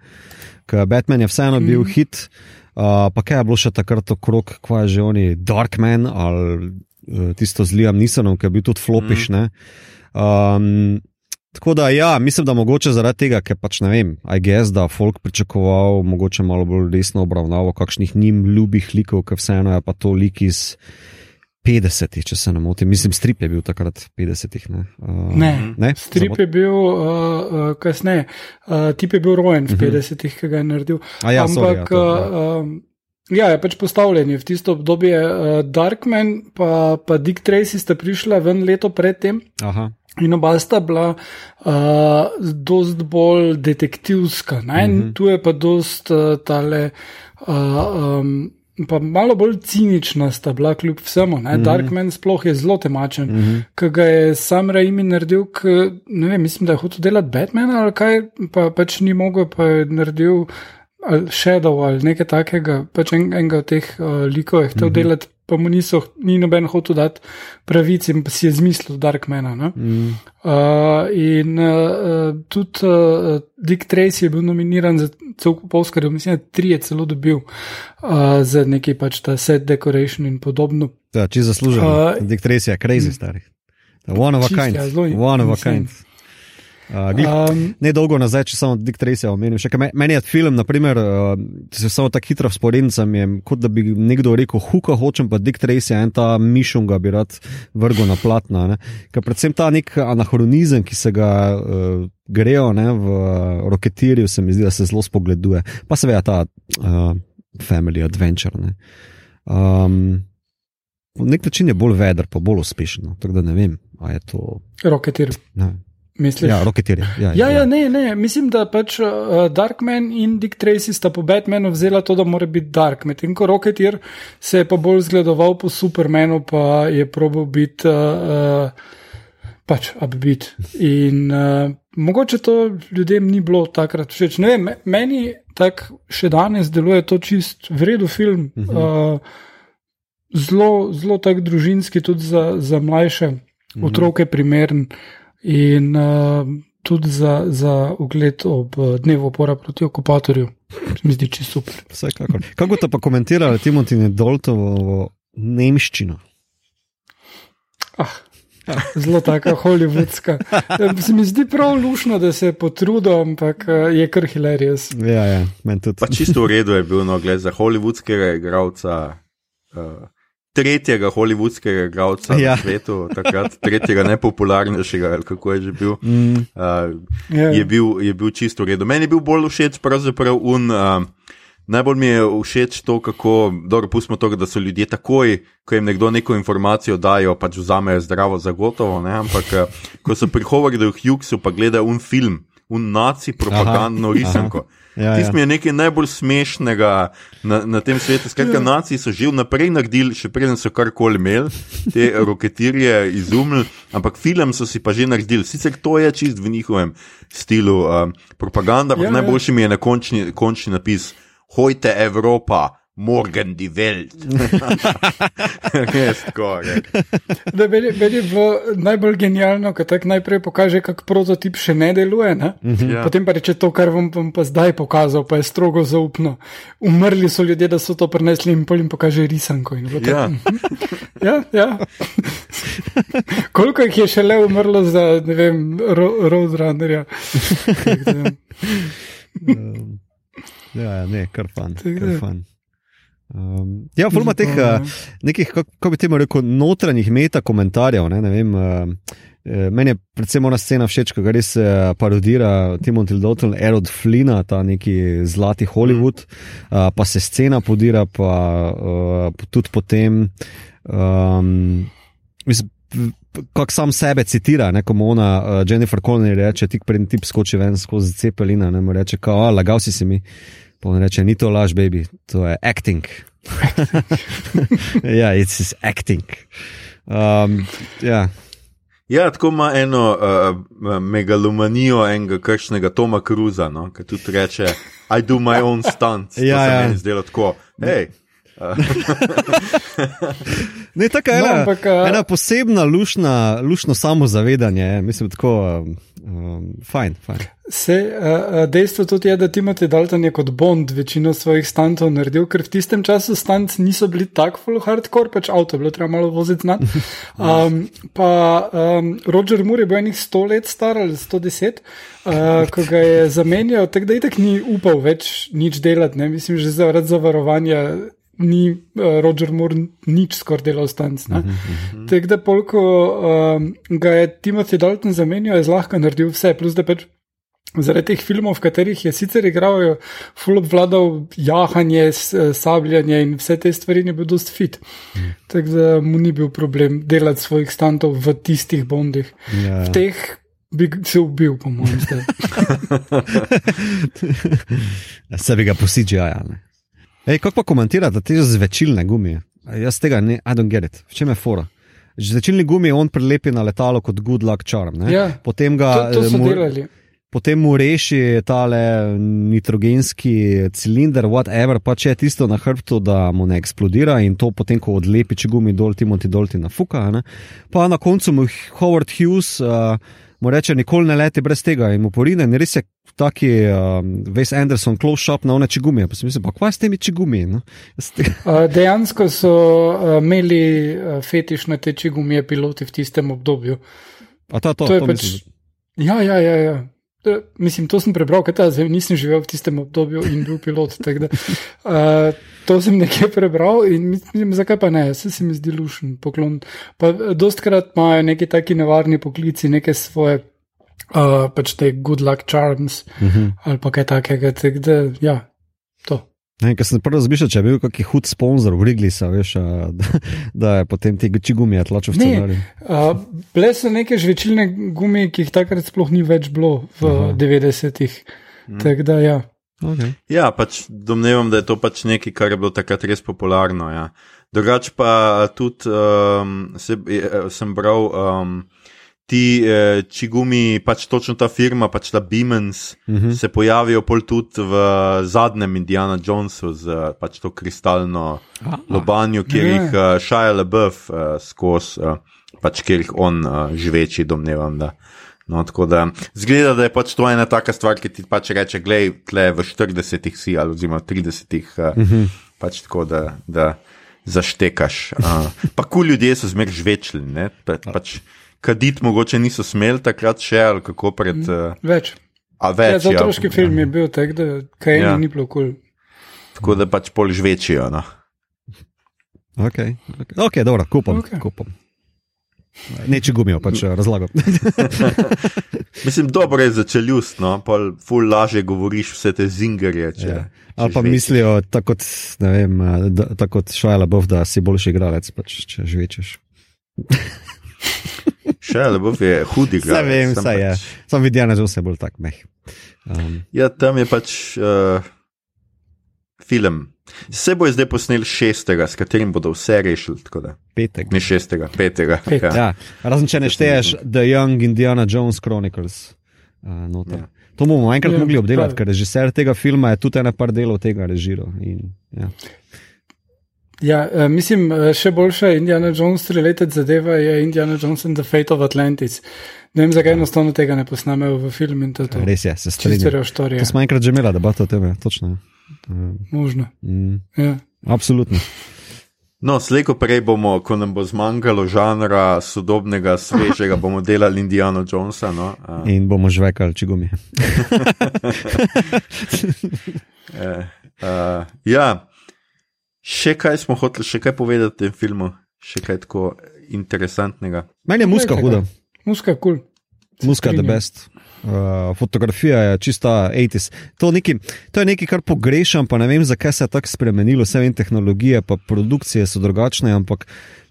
Ker Batman je vseeno bil mm. hit, uh, pa kaj je bilo še takrat okrog, kva je že oni, Darkman ali uh, tisto z Liam Nisonom, ki je bil tudi flopiš. Mm. Um, Tako da, ja, mislim, da mogoče zaradi tega, ker pač ne vem, IGS, da folk pričakoval mogoče malo bolj resno obravnavo kakšnih njim ljubih likov, ker vseeno je pa to lik iz 50-ih, če se ne motim. Mislim, strip je bil takrat 50-ih. Ne? Uh, ne, ne, strip je bil uh, uh, kasneje, uh, tip je bil rojen v 50-ih, uh -huh. ki ga je naredil. Ja, Ampak. Sorry, ja, to, ja. Uh, Ja, je pač postavljen v tisto obdobje. Uh, Darkman pa, pa Dick Tracy sta prišla ven leto predtem. Aha. In oba sta bila uh, dost bolj detektivska, mm -hmm. tu je pa dost uh, tale. Uh, um, Pa malo bolj cinična sta bila, kljub vsemu. Mm -hmm. Darkman sploh je zelo temačen, mm -hmm. ki ga je sam Raimi naredil, k, ne vem, mislim, da je hotel delati Batmana ali kaj, pa pač ni mogel, pa je naredil ali Shadow ali nekaj takega, pač en, enega od teh uh, likov je hotel mm -hmm. delati pa mu niso, ni noben hotel dati pravici, in si je zmislil Darkmana. Mm. Uh, in uh, tudi uh, Dick Tracy je bil nominiran za cel kup Oscarjev, mislim, da tri je celo dobil uh, za neki pač ta set decoration in podobno. Ja, če zasluži. Uh, Dick Tracy je crazy mm. stari. One of a kind. Ja, One of a kind. Uh, um, ne dolgo nazaj, če samo Dick Tracy omenil. Meni je film, naprimer, uh, se samo tako hitro sporedim, kot da bi nekdo rekel: Huka hočem, pa Dick Tracy in ta mišung bi rad vrgel na platna. Predvsem ta nek anahronizem, ki se ga uh, grejo ne, v roketirju, se mi zdi, da se zelo spogleduje. Pa seveda ta uh, family adventure. Ne. Um, Na nek način je bolj veder, pa bolj uspešen. No. Tako da ne vem, ali je to. Roketir. Ne. Misliš? Ja, roketirje. Ja, ja, ja, ja, ne, ne. Mislim, da pač uh, Darkman in Dick Tracy sta po Batmanu vzela to, da mora biti Dark. Medtem ko Rocketeer se je pa bolj zgledoval po Supermanu, pa je probil biti uh, uh, pač upbeat. In uh, mogoče to ljudem ni bilo takrat všeč. Ne vem, meni tako še danes deluje to čist vredu film. Uh -huh. uh, zelo, zelo tak družinski, tudi za, za mlajše uh -huh. otroke primeren in uh, tudi za, za ogled ob uh, dnevu opora proti okupatorju. Mi zdi, če super. Vsekakor. Kako te pa komentirali Timothy Doltovo nemščino? Ah. Zelo tako holivudska. Se mi zdi prav lušno, da se potrudim, ampak je kar hilarious. Ja, ja, meni tudi. Pa čisto v redu je bil, no, gled za holivudskega igralca. Uh, tretjega holivudskega igralca ja. na svetu, takrat tretjega najpopularnejšega, ali kako je že bil, mm. uh, yeah. je, bil je bil čisto v redu. Meni je bil bolj všeč, pravzaprav un. Uh, Najbolj mi je všeč to, kako dobro pustimo to, da so ljudje takoj, ko jim nekdo neko informacijo dajo, pač vzamejo zdravo za gotovo. Ne? Ampak ko so prihovori v Hughesu, pa gledajo un film, un naci propagandno risanko. Aha. Ja, Tisti ja. mi je nekaj najbolj smešnega na, na tem svetu. Skratka, ja. naciji so že vnaprej naredili, še preden so karkoli imeli, te roketirje izumili, ampak film so si pa že naredili. Sicer to je čist v njihovem stilu uh, propaganda, ampak ja, ja. najboljši mi je na končni, končni napis: Hojte Evropa! Morgan die Welt. Tako je. Meni je najbolj genialno, ko tako najprej pokaže, kako prototip še ne deluje. Ne? Mhm. Ja. Potem pa reče to, kar vam bom pa zdaj pokazal, pa je strogo zaupno. Umrli so ljudje, da so to prenesli in pol jim pokaže risanko. Ja. ja, ja. Koliko jih je še le umrlo za, ne vem, Roadrunnerja? Um, ja, ne, kar fan. Kar fan. Um, ja, forma teh uh, nekih, kako bi temu rekel, notranjih meta komentarjev. Ne, ne vem, uh, meni je predvsem ona scena všeč, ko res uh, parodira Timothy Dalton, Erod Flina, ta neki zlati Hollywood, uh, pa se scena podira, pa uh, tudi potem. Um, Kako sam sebe citira, ko mu ona, uh, Jennifer Connelly, reče: Tik pred tem skoči ven skozi cepelina, ne mu reče: Kao, lagal si si mi. Pa on reče, ni to laž, baby, to je acting. ja, it's his acting. Um, ja. ja, tako ima eno uh, megalomanijo enega kršnega Toma Cruza, no, ki tudi reče: I do my own stunts. ja, ja. Zdelo tako. Hey. ne, tako je ena, no, ampak, uh, ena posebna, lušna, lušno samozavedanje. Mislim, tako, Um, fajn, fajn. Se, uh, dejstvo tudi je, da Timothy Dalton je kot Bond večino svojih stantov naredil, ker v tistem času stanci niso bili tako full hardcore, pač avto je bilo treba malo voziti znati. Um, pa um, Roger Moore je bil enih 100 let star ali 110, uh, ko ga je zamenjal, tako da itek ni upal več nič delati, ne? mislim, že zaradi zavarovanja ni uh, Roger Moore nič skoraj delal stanc. Uh -huh, uh -huh. Tako da, polko um, ga je Timothy Dalton zamenjal, je zlahka naredil vse, plus da pač. Zaradi teh filmov, v katerih je sicer igral, full obvladal jahanje, sabljanje in vse te stvari, je bil dost fit. Mm. Tako da mu ni bil problem delati svojih stantov v tistih bondih. Ja. V teh bi se ubil, po mojem, zdaj. Se bi ga posídžal, ja. Ej, kako pa komentirate te zvečilne gumije? Jaz tega ne, I don't get it. V čem je fora? Zvečilni gumi on prilepi na letalo kot good luck charm. Ja, potem ga to, to so mu, delali. Potem mu reši tale nitrogenski cilinder, whatever, pa če je tisto na hrbtu, da mu ne eksplodira in to potem, ko odlepi če gumi dol, ti moti dol, ti na fuka. Ne? Pa na koncu mu Howard Hughes uh, mu reče, nikoli ne leti brez tega in mu porine. In res je taki uh, Wes Anderson, close shop na one čigumije. Pa sem mislil, pa kva s temi čigumiji? No? uh, dejansko so uh, imeli uh, fetiš na te čigumije piloti v tistem obdobju. A ta to, to je to pač. Ja, ja, ja. ja. Mislim, to sem prebral, ker nisem živel v tistem obdobju in bil pilot. Da, uh, to sem nekje prebral in mislim, zakaj pa ne, se mi zdi lušen poklon. Pa dostkrat imajo neki taki nevarni poklici, neke svoje, uh, pač te good luck charms uh -huh. ali pa kaj takega. Tak da, ja, to. Ker sem prvo razmišljal, če je bil kakšen hud sponzor v Riglisa, veš, da, da je potem ti gumije tlačil v scenarij. Bile so neke žvečilne gumije, ki jih takrat sploh ni več bilo v 90-ih. Hmm. Ja. Okay. ja, pač domnevam, da je to pač nekaj, kar je bilo takrat res popularno. Ja. Drugač pa tudi um, se, sem bral. Um, ti eh, čigumi, pač točno ta firma, pač ta Beamons, uh mhm. -huh. se pojavijo pol tudi v zadnjem Indiana Jonesu z pač to kristalno ah, lobanjo, kjer jih uh, Shia LaBeouf uh, skozi, uh, pač kjer jih on uh, živeči, domnevam. Da. No, tako da zgleda, da je pač to ena taka stvar, ki ti pač reče, gledaj, tle v 40-ih si ali oziroma 30-ih, uh, uh -huh. pač tako da. da Zaštekaš. Uh, pa kul cool ljudje so zmeraj žvečili. Pa, pač, kaditi mogoče niso smeli takrat še ali kako pred. Uh, več. A več. Ja, za otroški ja. film je bil tak, da kaj ja. ni bilo kul. Cool. Tako da pač pol žvečijo. No. Ok, okay. okay dobro, kupam. Okay. kupam. Neče gumijo, pač razlagam. Mislim, dobro je za čeljust, no, pa ful lažje govoriš vse te zingerje. Če, ja. Ali pa mislijo, tako kot, vem, da, tako kot Šajla Bov, da si boljši igralec, pač, če žvečeš. Še le bo je hudi glas. Ne vem, vse je. Pač... Sam vidim, da je vse bolj tak meh. Um. Ja, tam je pač uh, film. Se bo zdaj posnel šestega, s katerim bodo vse rešili. Petek. Ne šestega, petega. Pet. Ja. Ja. Razen če ne šteješ The Young Indiana Jones Chronicles. Uh, ja. To bomo enkrat ja, mogli obdelati, ker režiser tega filma je tudi ena par delov tega režiral. In, ja. Ja, uh, mislim, uh, še boljša Indiana Jones triletec zadeva je Indiana Jones and the Fate of Atlantis. Ne vem, zakaj enostavno tega ne posnamejo v film in to je to. Res je, se strinjam. To smo enkrat že imeli debato o tem, točno. Uh, Možno. Mm, ja. Absolutno. No, slejko prej bomo, ko nam bo zmanjkalo žanra sodobnega, svežega, bomo delali Indiana Jonesa. No? Uh. In bomo žvekali, če gumi. uh, uh, ja. Še kaj smo hoteli, še kaj povedati o tem filmu, še kaj tako interesantnega. Meni je muska huda. Muska je kul. Cool. Muska je the best. Uh, fotografija je čista 80s. To, to je nekaj, kar pogrešam, pa ne vem, zakaj se je tako spremenilo. Vse vem, tehnologije, pa produkcije so drugačne, ampak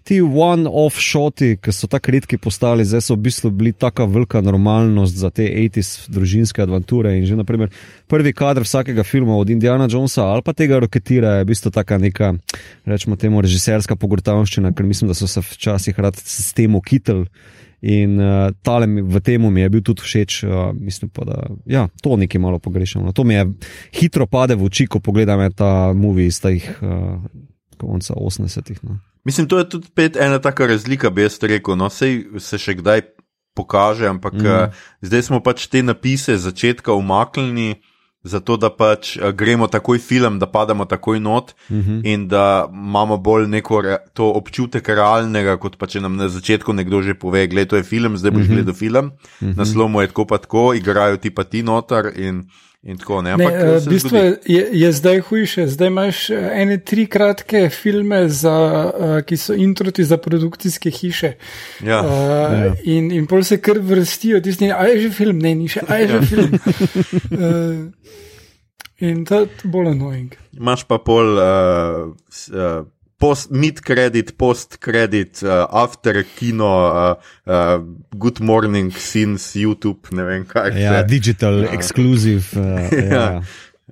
ti one-off šoti, ki so tako redki postali, zdaj so v bistvu bili tako velika normalnost za te 80s družinske avanture. In že naprimer, prvi kader vsakega filma od Indiana Jonesa ali pa tega roketira je v bistvu taka neka, rečemo temu, režiserska pogotavščina, ker mislim, da so se včasih rad s tem okitili. In uh, tale v tem mi je bil tudi všeč, uh, mislim pa, da ja, to nekaj malo pogrešam. No. To mi je hitro pade v oči, ko pogledam ta movie iz teh uh, konca 80-ih. No. Mislim, to je tudi pet ena taka razlika, bi jaz rekel. No, sej se še kdaj pokaže, ampak mm. uh, zdaj smo pač te napise začetka umaknili zato da pač uh, gremo takoj film, da pademo takoj not uh mhm. -huh. in da imamo bolj neko re, občutek realnega, kot pa če nam na začetku nekdo že pove, gledaj, to je film, zdaj boš uh mhm. -huh. gledal film, uh mhm. -huh. naslovom je tako pa tako, igrajo ti pa ti notar in. Tako, ne, ne, uh, bistvo je, je zdaj hujše. Zdaj imaš ene tri kratke filme, za, ki so introti za produkcijske hiše. Ja. Uh, ja. In, in pol se kar vrstijo, tisti, a je že film, ne, ni še, a je že film. uh, In to je bolj annoying. Imáš pa pol uh, uh, post, mid-credit, post-credit, uh, after kino, uh, uh, good morning, since YouTube, ne vem kaj. Ja, se. digital, uh, exclusive. Uh, ja. Ja.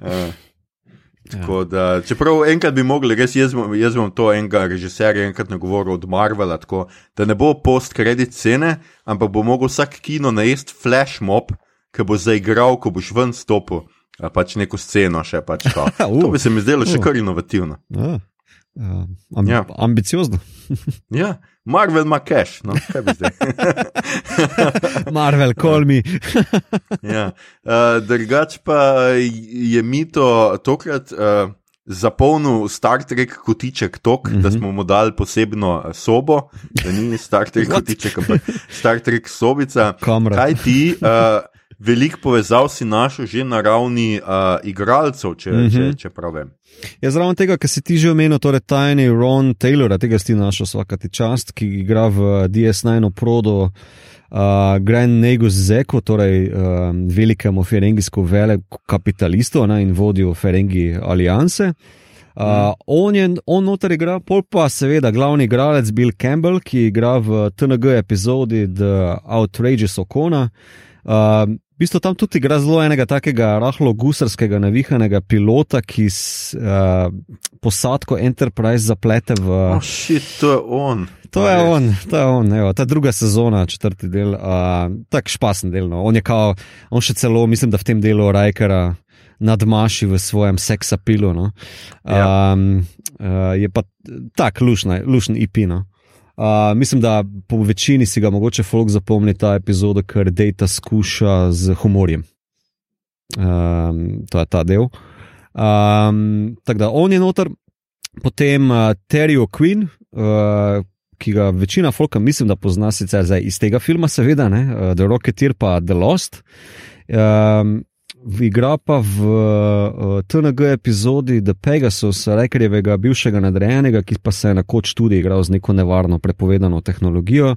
Uh. Da, čeprav enkrat bi mogli, res jaz, jaz bom to enega režiserja enkrat nagovoril od Marvela, tako, da ne bo post-credit scene, ampak bo mogel vsak kino najest flash mob, ki bo zaigral, ko boš ven stopil pač neko sceno še. Pač to. uh, to bi se mi zdelo še uh. kar inovativno. Uh. Uh, amb ja. Ambiciozno. ja, Marvel ima cash, no, kaj bi zdaj. Marvel, me. ja. uh, drugač pa je mito tokrat uh, zapolnil Star Trek kotiček tok, mm -hmm. da mhm. smo mu dali posebno sobo, da ni Star Trek kotiček, ampak Star Trek sobica. Kamera. Kaj ti? Uh, veliko povezav si našel že na ravni uh, igralcev, če, mm -hmm. če, če pravim. Ja, zraven tega, kar si ti že omenil, torej tajni Ron Taylor, tega si našel vsakati čast, ki igra v DS9 prodo. Uh, Grand Negus Zeko, torej uh, velikemu ferengijsku vele kapitalistu ne, in vodju Ferengi alijanse. Uh, mm. On je on noter igra, pol pa seveda glavni igralec Bill Campbell, ki igra v TNG epizodi The Outrageous Okona. Uh, V bistvu tam tudi igra zelo enega takega rahlo gusarskega, navihanega pilota, ki s uh, posadko Enterprise zaplete v. Oh, shit, to je on. To je on, to je on, evo, ta druga sezona, četrti del, uh, tako špasen del. No. On je kao, on še celo, mislim, da v tem delu Rajkera nadmaši v svojem seksapilu. No. Ja. Um, uh, je pa tak lušen IP. No. Uh, mislim, da po večini si ga mogoče folk zapomni ta epizoda, ker Data skuša z humorjem. Um, to je ta del. Um, tako da on je noter, potem uh, Terry O'Quinn, uh, ki ga večina folka, mislim, da pozna sicer iz tega filma, seveda, uh, The Rocketeer pa The Lost. Um, igra pa v uh, eh, TNG epizodi The Pegasus, Rekerjevega bivšega nadrejenega, ki pa se je nekoč tudi igral z neko nevarno prepovedano tehnologijo.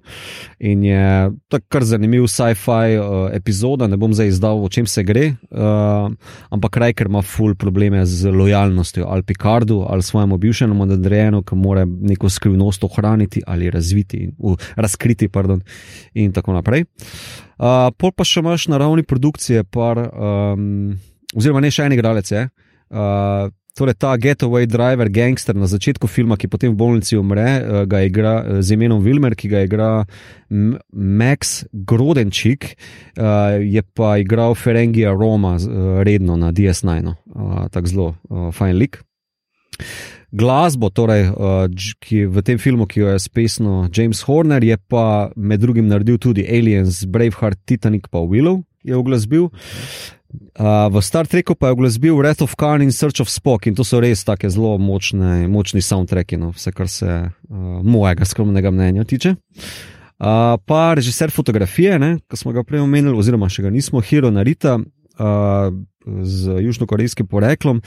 In je to kar zanimiv sci-fi uh, epizoda, ne bom zdaj izdal, o čem se gre, uh, ampak Reker ima full probleme z lojalnostjo ali Picardu ali svojemu bivšemu nadrejenu, ki mora neko skrivnost ohraniti ali razviti, uh, razkriti, pardon, in tako naprej. Uh, pol pa še imaš na ravni produkcije, par, um, oziroma ne še en igralec. Uh, torej, ta getaway driver, gangster na začetku filma, ki potem v bolnici umre, uh, ga igra uh, z imenom Wilmer, ki ga igra M Max Grodenčik, uh, je pa igral Ferengija Roma uh, redno na DS9, uh, tako zelo uh, fajn lik glasbo, torej, uh, ki v tem filmu, ki jo je spisal James Horner, je pa med drugim naredil tudi Aliens, Braveheart, Titanic, pa Willow je oglasbil. Uh, v Star Treku pa je oglasbil Wrath of Khan in Search of Spock in to so res tako zelo močne, močni soundtracki, no, vse kar se uh, mojega skromnega mnenja tiče. Uh, pa režiser fotografije, ki smo ga prej omenili, oziroma še ga nismo, Hiro Narita, z južnokorejskim poreklom,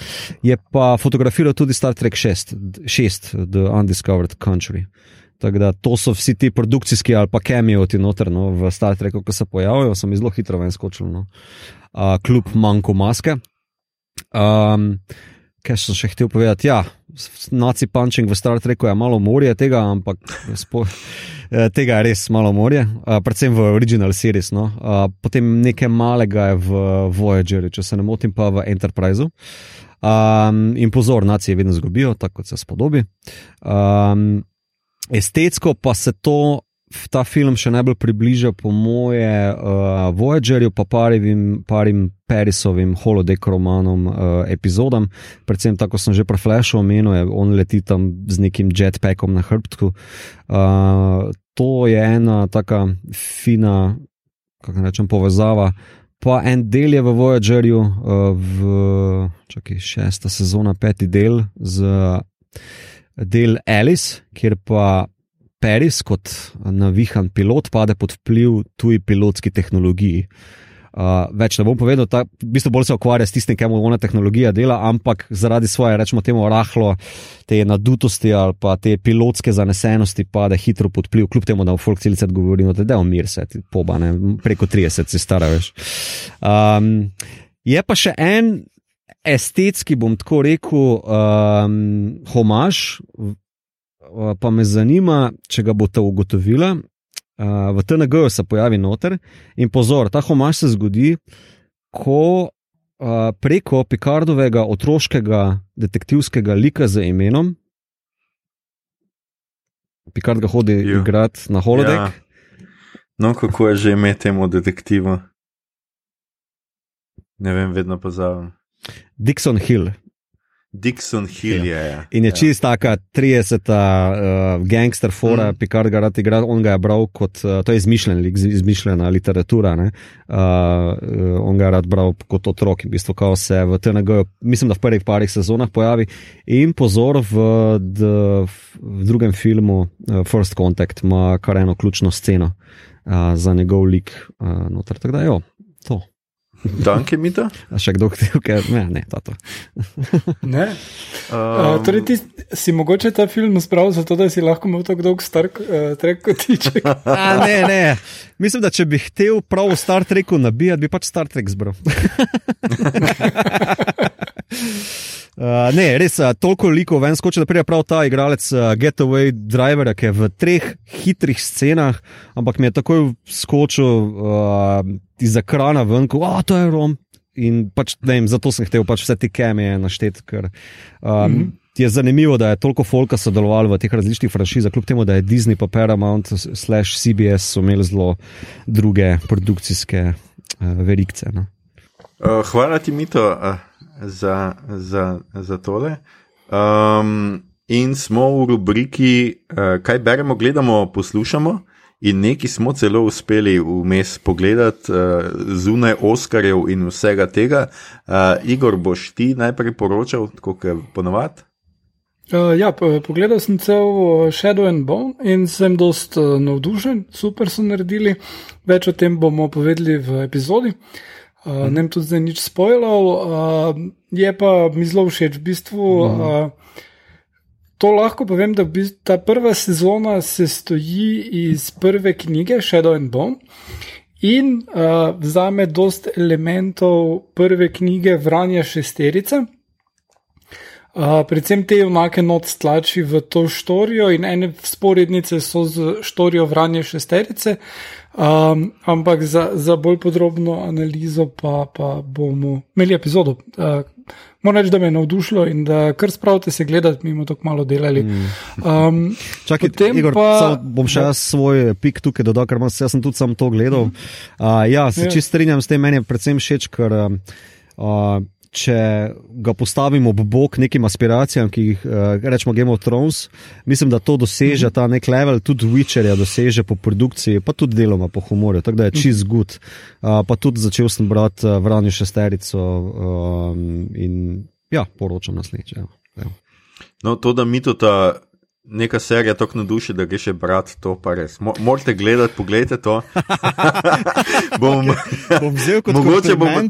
je pa fotografiral tudi Star Trek 6, 6 The Undiscovered Country. Tako da to so vsi ti produkcijski ali pa kemijoti notrno v Star Treku, ko se pojavljajo, sem zelo hitro ven skočil. No. Uh, kljub manjku maske. Um, kaj sem še hotel povedati? Ja, naci punčing v Star Treku je malo morje tega, ampak spo, tega je res malo morje, uh, predvsem v original series. No. Uh, potem nekaj malega je v Voyagerju, če se ne motim, pa v Enterpriseu. Um, in pozor, nacije vedno zgubijo, tako kot se spodobi. Um, estetsko pa se to ta film še najbolj približa, po moje, uh, Voyagerju, pa parim, parim Parisovim holodeck romanom uh, epizodam. Predvsem tako sem že preflešal, omenil je, on leti tam z nekim jetpackom na hrbtu. Uh, to je ena taka fina kako rečem, povezava. Pa en del je v Voyagerju, v čakaj, šesta sezona, peti del, z del Alice, kjer pa Paris kot navihan pilot pade pod vpliv tuji pilotski tehnologiji. Uh, več ne bom povedal, ta, v bistvu bolj se ukvarja s tistim, kar mu ona tehnologija dela, ampak zaradi svoje, rečemo, temu rahlo, te nadutosti ali pa te pilotske zanesenosti pade hitro pod vpliv, kljub temu, da v folk celice govorimo, da je umir se, poba, ne, preko 30 si stara več. Um, je pa še en estetski, bom tako rekel, um, homaž, pa me zanima, če ga boste ugotovili. Uh, v TNG se pojavi noter in pozor, ta homaž se zgodi, ko uh, preko Picardovega otroškega detektivskega lika z imenom, Picard ga hodi igrati na holodeck. Ja. No, kako je že ime temu detektivu? Ne vem, vedno pozavem. Dixon Hill. Dixon Hill je. Ja. In je ja. čist taka 30. Uh, gangster fora, mm. Picard ga rad igra, on ga je bral kot, uh, to je izmišljen, izmišljena literatura, uh, on ga je rad bral kot otrok in v bistvu kao se v TNG, mislim, da v prvih parih sezonah pojavi. In pozor, v, d, v drugem filmu uh, First Contact ima kar eno ključno sceno uh, za njegov lik. Uh, noter, tako da, jo, to. Danke, Mita. A še kdo hotel, ker ne, ne, to. ne. Um, uh, torej, ti si mogoče ta film spravil zato, da si lahko imel tako dolg Star uh, Trek kot tiček. A, ne, ne. Mislim, da če bi hotel prav v Star Treku nabijati, bi pač Star Trek zbral. Uh, ne, res, uh, toliko liko ven skoči, da pride prav ta igralec uh, Getaway Driver, ki je v treh hitrih scenah, ampak mi je takoj skočil uh, iz ekrana ven, ko oh, to je Rom. In pač, vem, zato sem hotel pač vse te kemije našteti, ker um, mm -hmm. je zanimivo, da je toliko folka sodelovalo v teh različnih franšizah, kljub temu, da je Disney pa Paramount slash CBS imeli zelo druge produkcijske uh, verikce. No. Uh, hvala ti, Mito. Uh za, za, za tole. Um, in smo v rubriki, uh, kaj beremo, gledamo, poslušamo. In neki smo celo uspeli vmes pogledati uh, zunaj Oskarjev in vsega tega. Uh, Igor, boš ti najprej poročal, kot je ponovadi? Uh, ja, pogledal sem cel Shadow and Bone in sem dost uh, navdušen, super so naredili. Več o tem bomo povedali v epizodi. Uh, Uh, ne bom tudi zdaj nič spoilal, uh, je pa mi zelo všeč. V bistvu, uh, to lahko povem, da ta prva sezona se stoji iz prve knjige Shadow and Bone in uh, vzame dost elementov prve knjige Vranja šesterice. Uh, predvsem te junake not stlači v to štorijo in ene sporednice so z štorijo Vranja šesterice. Uh, Um, ampak za, za bolj podrobno analizo pa, pa bomo imeli epizodo. Uh, moram reči, da me je navdušilo in da kar spravite se gledati, mi smo tako malo delali. Um, Čakaj, Igor, pa, bom še jaz svoj pik tukaj dodal, ker sem tudi sam to gledal. Uh, ja, se ja. čist strinjam s tem, meni je predvsem všeč, ker. Uh, če ga postavimo ob bok nekim aspiracijam, ki jih uh, rečemo Game of Thrones, mislim, da to doseže -hmm. ta nek level, tudi Witcherja doseže po produkciji, pa tudi deloma po humorju, tako da je čist good. Uh, pa tudi začel sem brati uh, Vranju šesterico um, in ja, poročam naslednjič. Ja. No, to, da mi to ta neka serija tako na duši, da greš brati to, pa res. Mo morate gledati, pogledajte to. bom, bom vzel kot mogoče, bom,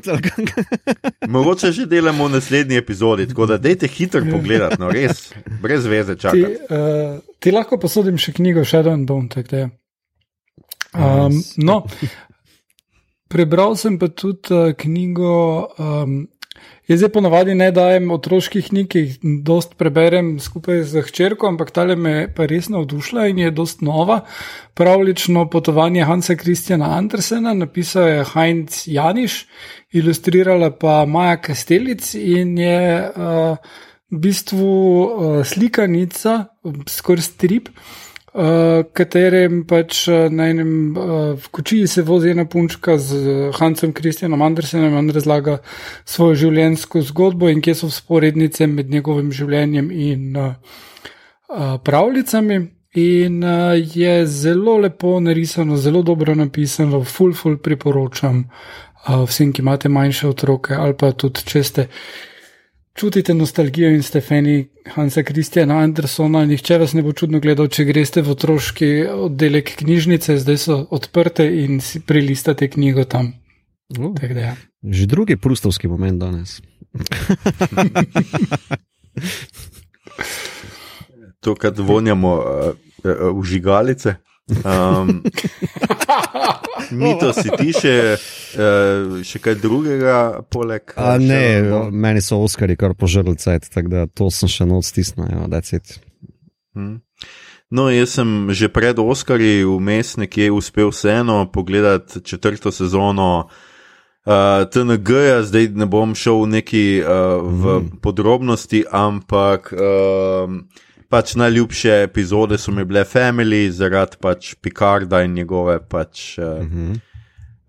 mogoče že delamo v naslednji epizodi, tako da dejte hitro pogledati, no res, brez veze čakati. Ti, uh, ti lahko posodim še knjigo Shadow and Bone, tako da je. Um, no, prebral sem pa tudi uh, knjigo. Um, Jaz zdaj ponavadi ne dajem otroških knjig, ki jih dost preberem skupaj z hčerko, ampak tale me pa res navdušila in je dost nova. Pravlično potovanje Hansa Kristjana Andersena, napisal je Heinz Janiš, ilustrirala pa Maja Kastelic in je uh, v bistvu uh, slikanica, skoraj strip. Uh, katerem pač uh, na enem uh, kočiji se vozi ena punčka z Hansom Kristjanom Andersenom in razlaga svojo življenjsko zgodbo in kje so sporednice med njegovim življenjem in uh, pravljicami. In uh, je zelo lepo narisano, zelo dobro napisano, full, full priporočam uh, vsem, ki imate manjše otroke ali pa tudi če ste. Čutite nostalgijo in Stefani Hansa Kristjana Andersona, nihče vas ne bo čudno gledal, če greste v otroški oddelek knjižnice, zdaj so odprte in si prelistate knjigo tam. Uh, da, ja. Že drugi prustovski moment danes. to, kar vonjamo uh, uh, v žigalice. Um, Mito si ti še, uh, še kaj drugega, poleg tega? Ne, no? meni so Oskari kar požrli cajt, tako da to sem še not stisnil, da je cajt. No, jaz sem že pred Oskari vmes nekje uspel vseeno pogledati četrto sezono uh, TNG-ja, zdaj ne bom šel neki uh, v mm. podrobnosti, ampak. Uh, pač najljubše epizode so mi bile Family, zaradi pač Picarda in njegove pač, uh, uh -huh.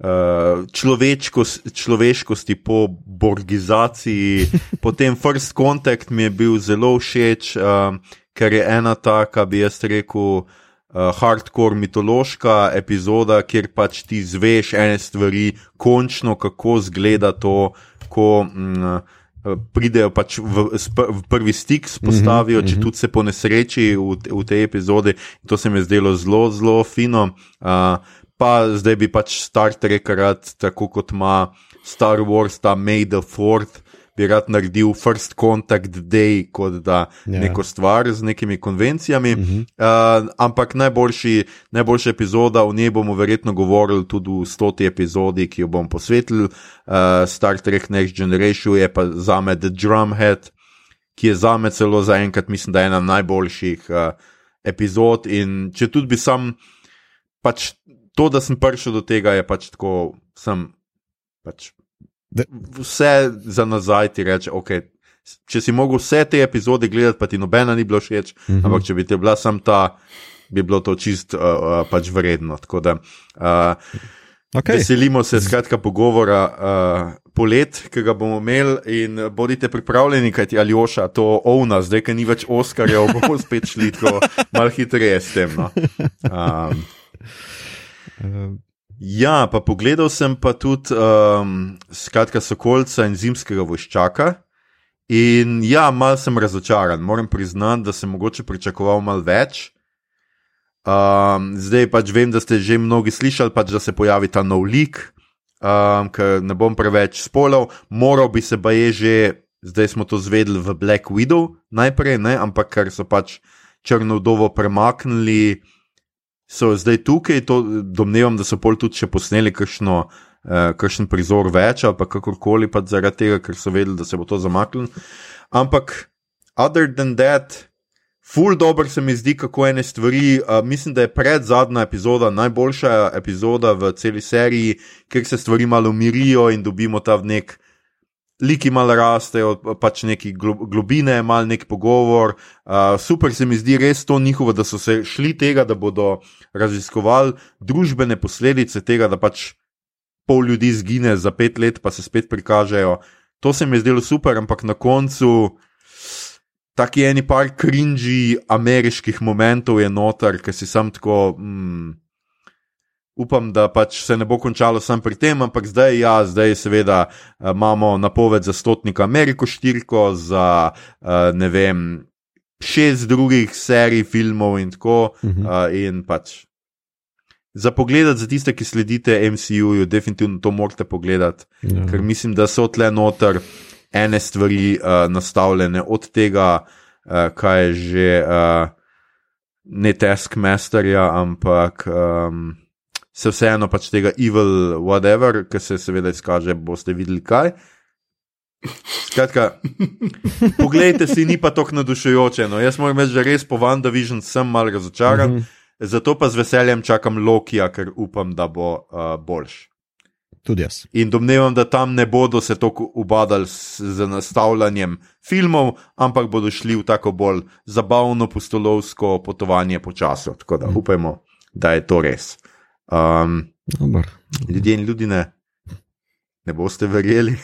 Uh, človeškost, človeškosti po borgizaciji. Potem First Contact mi je bil zelo všeč, uh, ker je ena taka, bi jaz rekel. Uh, hardcore mitološka epizoda, kjer pač ti zveš ene stvari, končno kako zgleda to, ko mm, Eh, pridejo pač v, v prvi stik, spostavijo, mm -hmm, če -hmm. tudi se po nesreči v, v tej epizodi. To se mi je zdelo zelo, zelo fino. Uh, pa zdaj bi pač Star Trek rad, tako kot ima Star Wars, ta May the Fourth bi rad naredil First Contact Day, kot da yeah. Ja. neko stvar z nekimi konvencijami. Mm -hmm. uh, ampak najboljši, najboljša epizoda, o njej bomo verjetno govorili tudi v stoti epizodi, ki jo bom posvetil. Uh, Star Trek Next Generation je pa za me The Drumhead, ki je za me celo za enkrat, mislim, da je ena najboljših uh, epizod. In če tudi bi sam, pač to, da sem prišel do tega, je pač tako, sem pač vse za nazaj ti reče, okay, če si mogel vse te epizode gledati, pa ti nobena ni bilo všeč, mm -hmm. ampak če bi ti bila sam ta, bi bilo to čist uh, uh, pač vredno. Da, uh, okay. Veselimo se skratka pogovora. Uh, Polet, ki ga bomo imeli, in bodite pripravljeni, kaj ti ali oša to ovna, zdaj, ker ni več Oskarja, bomo spet šli tako malo hitreje s tem. No. Um. Ja, pa pogledal sem pa tudi um, skratka Sokolca in zimskega voščaka. In ja, mal sem razočaran, moram priznati, da sem mogoče pričakoval malo več. Um, zdaj pač vem, da ste že mnogi slišali, pač, da se pojavi ta nov lik, um, ker ne bom preveč spolov, moral bi se pa je že, zdaj smo to zvedeli v Black Widow najprej, ne? ampak ker so pač črnodovo premaknili so zdaj tukaj, to domnevam, da so pol tudi še posneli kakšno. Uh, kakšen prizor več, ali kakorkoli, pa zaradi tega, ker so vedeli, da se bo to zamaknilo. Ampak, other than that, full dobro se mi zdi, kako ene stvari. Uh, mislim, da je pred zadnja epizoda najboljša epizoda v celi seriji, ker se stvari malo umirijo in dobimo ta nek liki malo rastejo, pač neki globine, malo nek pogovor. Uh, super se mi zdi res to njihovo, da so se šli tega, da bodo raziskovali družbene posledice tega, da pač pol ljudi zgine za pet let, pa se spet prikažejo. To se mi je zdelo super, ampak na koncu. Taki eni par krinži ameriških momentov je noter, ki si sam tako. Mm, upam, da pač se ne bo končalo samo pri tem, ampak zdaj, ja, zdaj seveda eh, imamo napoved za stotnika Ameriko štirko, za uh, ne vem, šest drugih serij filmov in tako. Uh -huh. uh, in pač za pogled za tiste, ki sledite MCU, definitivno to morate pogledati, ja. ker mislim, da so tle noter ene stvari uh, nastavljene od tega, uh, kaj je že. Uh, Ne taskmasterja, ampak um, se vseeno pač tega evil, whatever, ki se seveda izkaže, boste videli kaj. Skratka, poglejte si, ni pa tako nadušujoče. No. Jaz moram reči, da res po WandaVision sem mal razočaran, mm -hmm. zato pa z veseljem čakam Lokija, ker upam, da bo uh, boljš. Tudi jaz. In domnevam, da tam ne bodo se tako ubadali z, z nastavljanjem filmov, ampak bodo šli v tako bolj zabavno, postolovsko potovanje po času. Tako da mm. upajmo, da je to res. Um, ljudje in ljudi ne. Ne boste verjeli.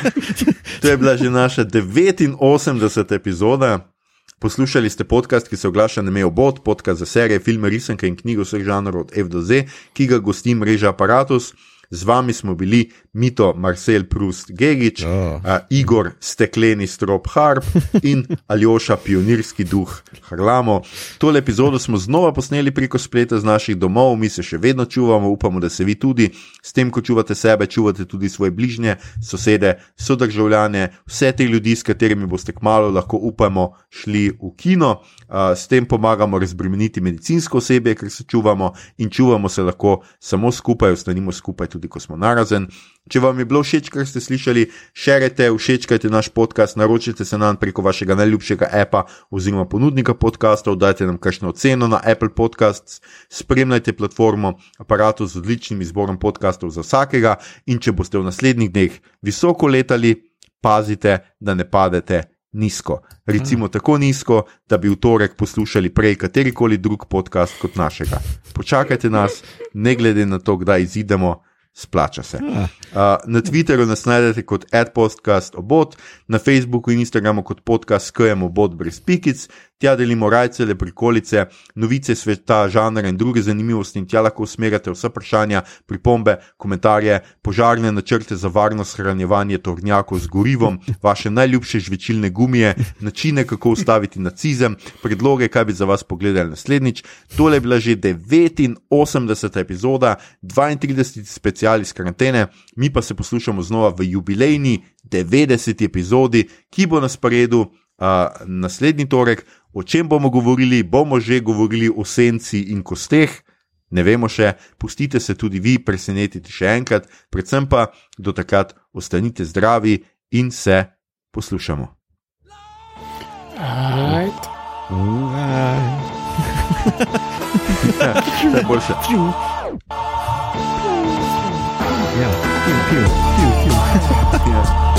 to je bila že naša 89. epizoda. Poslušali ste podcast, ki se oglaša na Mejo Bot, podcast za serije, filme, risanke in knjige vseh žanrov od F do Z, ki ga gosti mreža Apparatus. Z vami smo bili Mito, Marcel, Prust, Gigič, oh. uh, Igor, stekleni strop Harp in Aljoša, pionirski duh Harlamo. Tole epizodo smo znova posneli preko spleta z naših domov, mi se še vedno čuvamo, upamo, da se vi tudi. S tem, ko čuvate sebe, čuvate tudi svoje bližnje, sosede, sodržavljane, vse te ljudi, s katerimi boste kmalo lahko upamo šli v kino. Uh, s tem pomagamo razbremeniti medicinsko osebje, ker se čuvamo in čuvamo se lahko samo skupaj, ostanimo skupaj tudi ko smo narazen. Če vam je bilo všeč, kar ste slišali, širite, všečkajte naš podcast, naročite se nam preko vašega najljubšega appa oziroma ponudnika podcastov, dajte nam kakšno oceno na Apple Podcasts, spremljajte platformo aparatu z odličnim izborom podcastov za vsakega in če boste v naslednjih dneh visoko letali, pazite, da ne padete. Nizko. Recimo tako nizko, da bi v torek poslušali prej katerikoli drug podcast kot našega. Počakajte nas, ne glede na to, kdaj izidemo, splača se. Uh, na Twitterju nas najdete kot adpostcast obot, na Facebooku in Instagramu kot podcast skajemo obot brez pikic, tja delimo rajce, le prikolice, novice sveta, žanre in druge zanimivosti in tja lahko usmerjate vse vprašanja, pripombe, komentarje, požarne načrte za varno shranjevanje tornjakov z gorivom, vaše najljubše žvečilne gumije, načine, kako ustaviti nacizem, predloge, kaj bi za vas pogledali naslednjič. Tole je bila že 89. epizoda, 32. special iz karantene, mi pa se poslušamo znova v jubilejni 90. epizodi, ki bo na sporedu uh, naslednji torek. O čem bomo govorili, bomo že govorili o senci in kosteh, ne vemo še, pustite se tudi vi presenetiti še enkrat, predvsem pa do takrat ostanite zdravi in se poslušamo. Right. Right. ja, to je boljše. Ja, piv, piv, piv, piv. ja.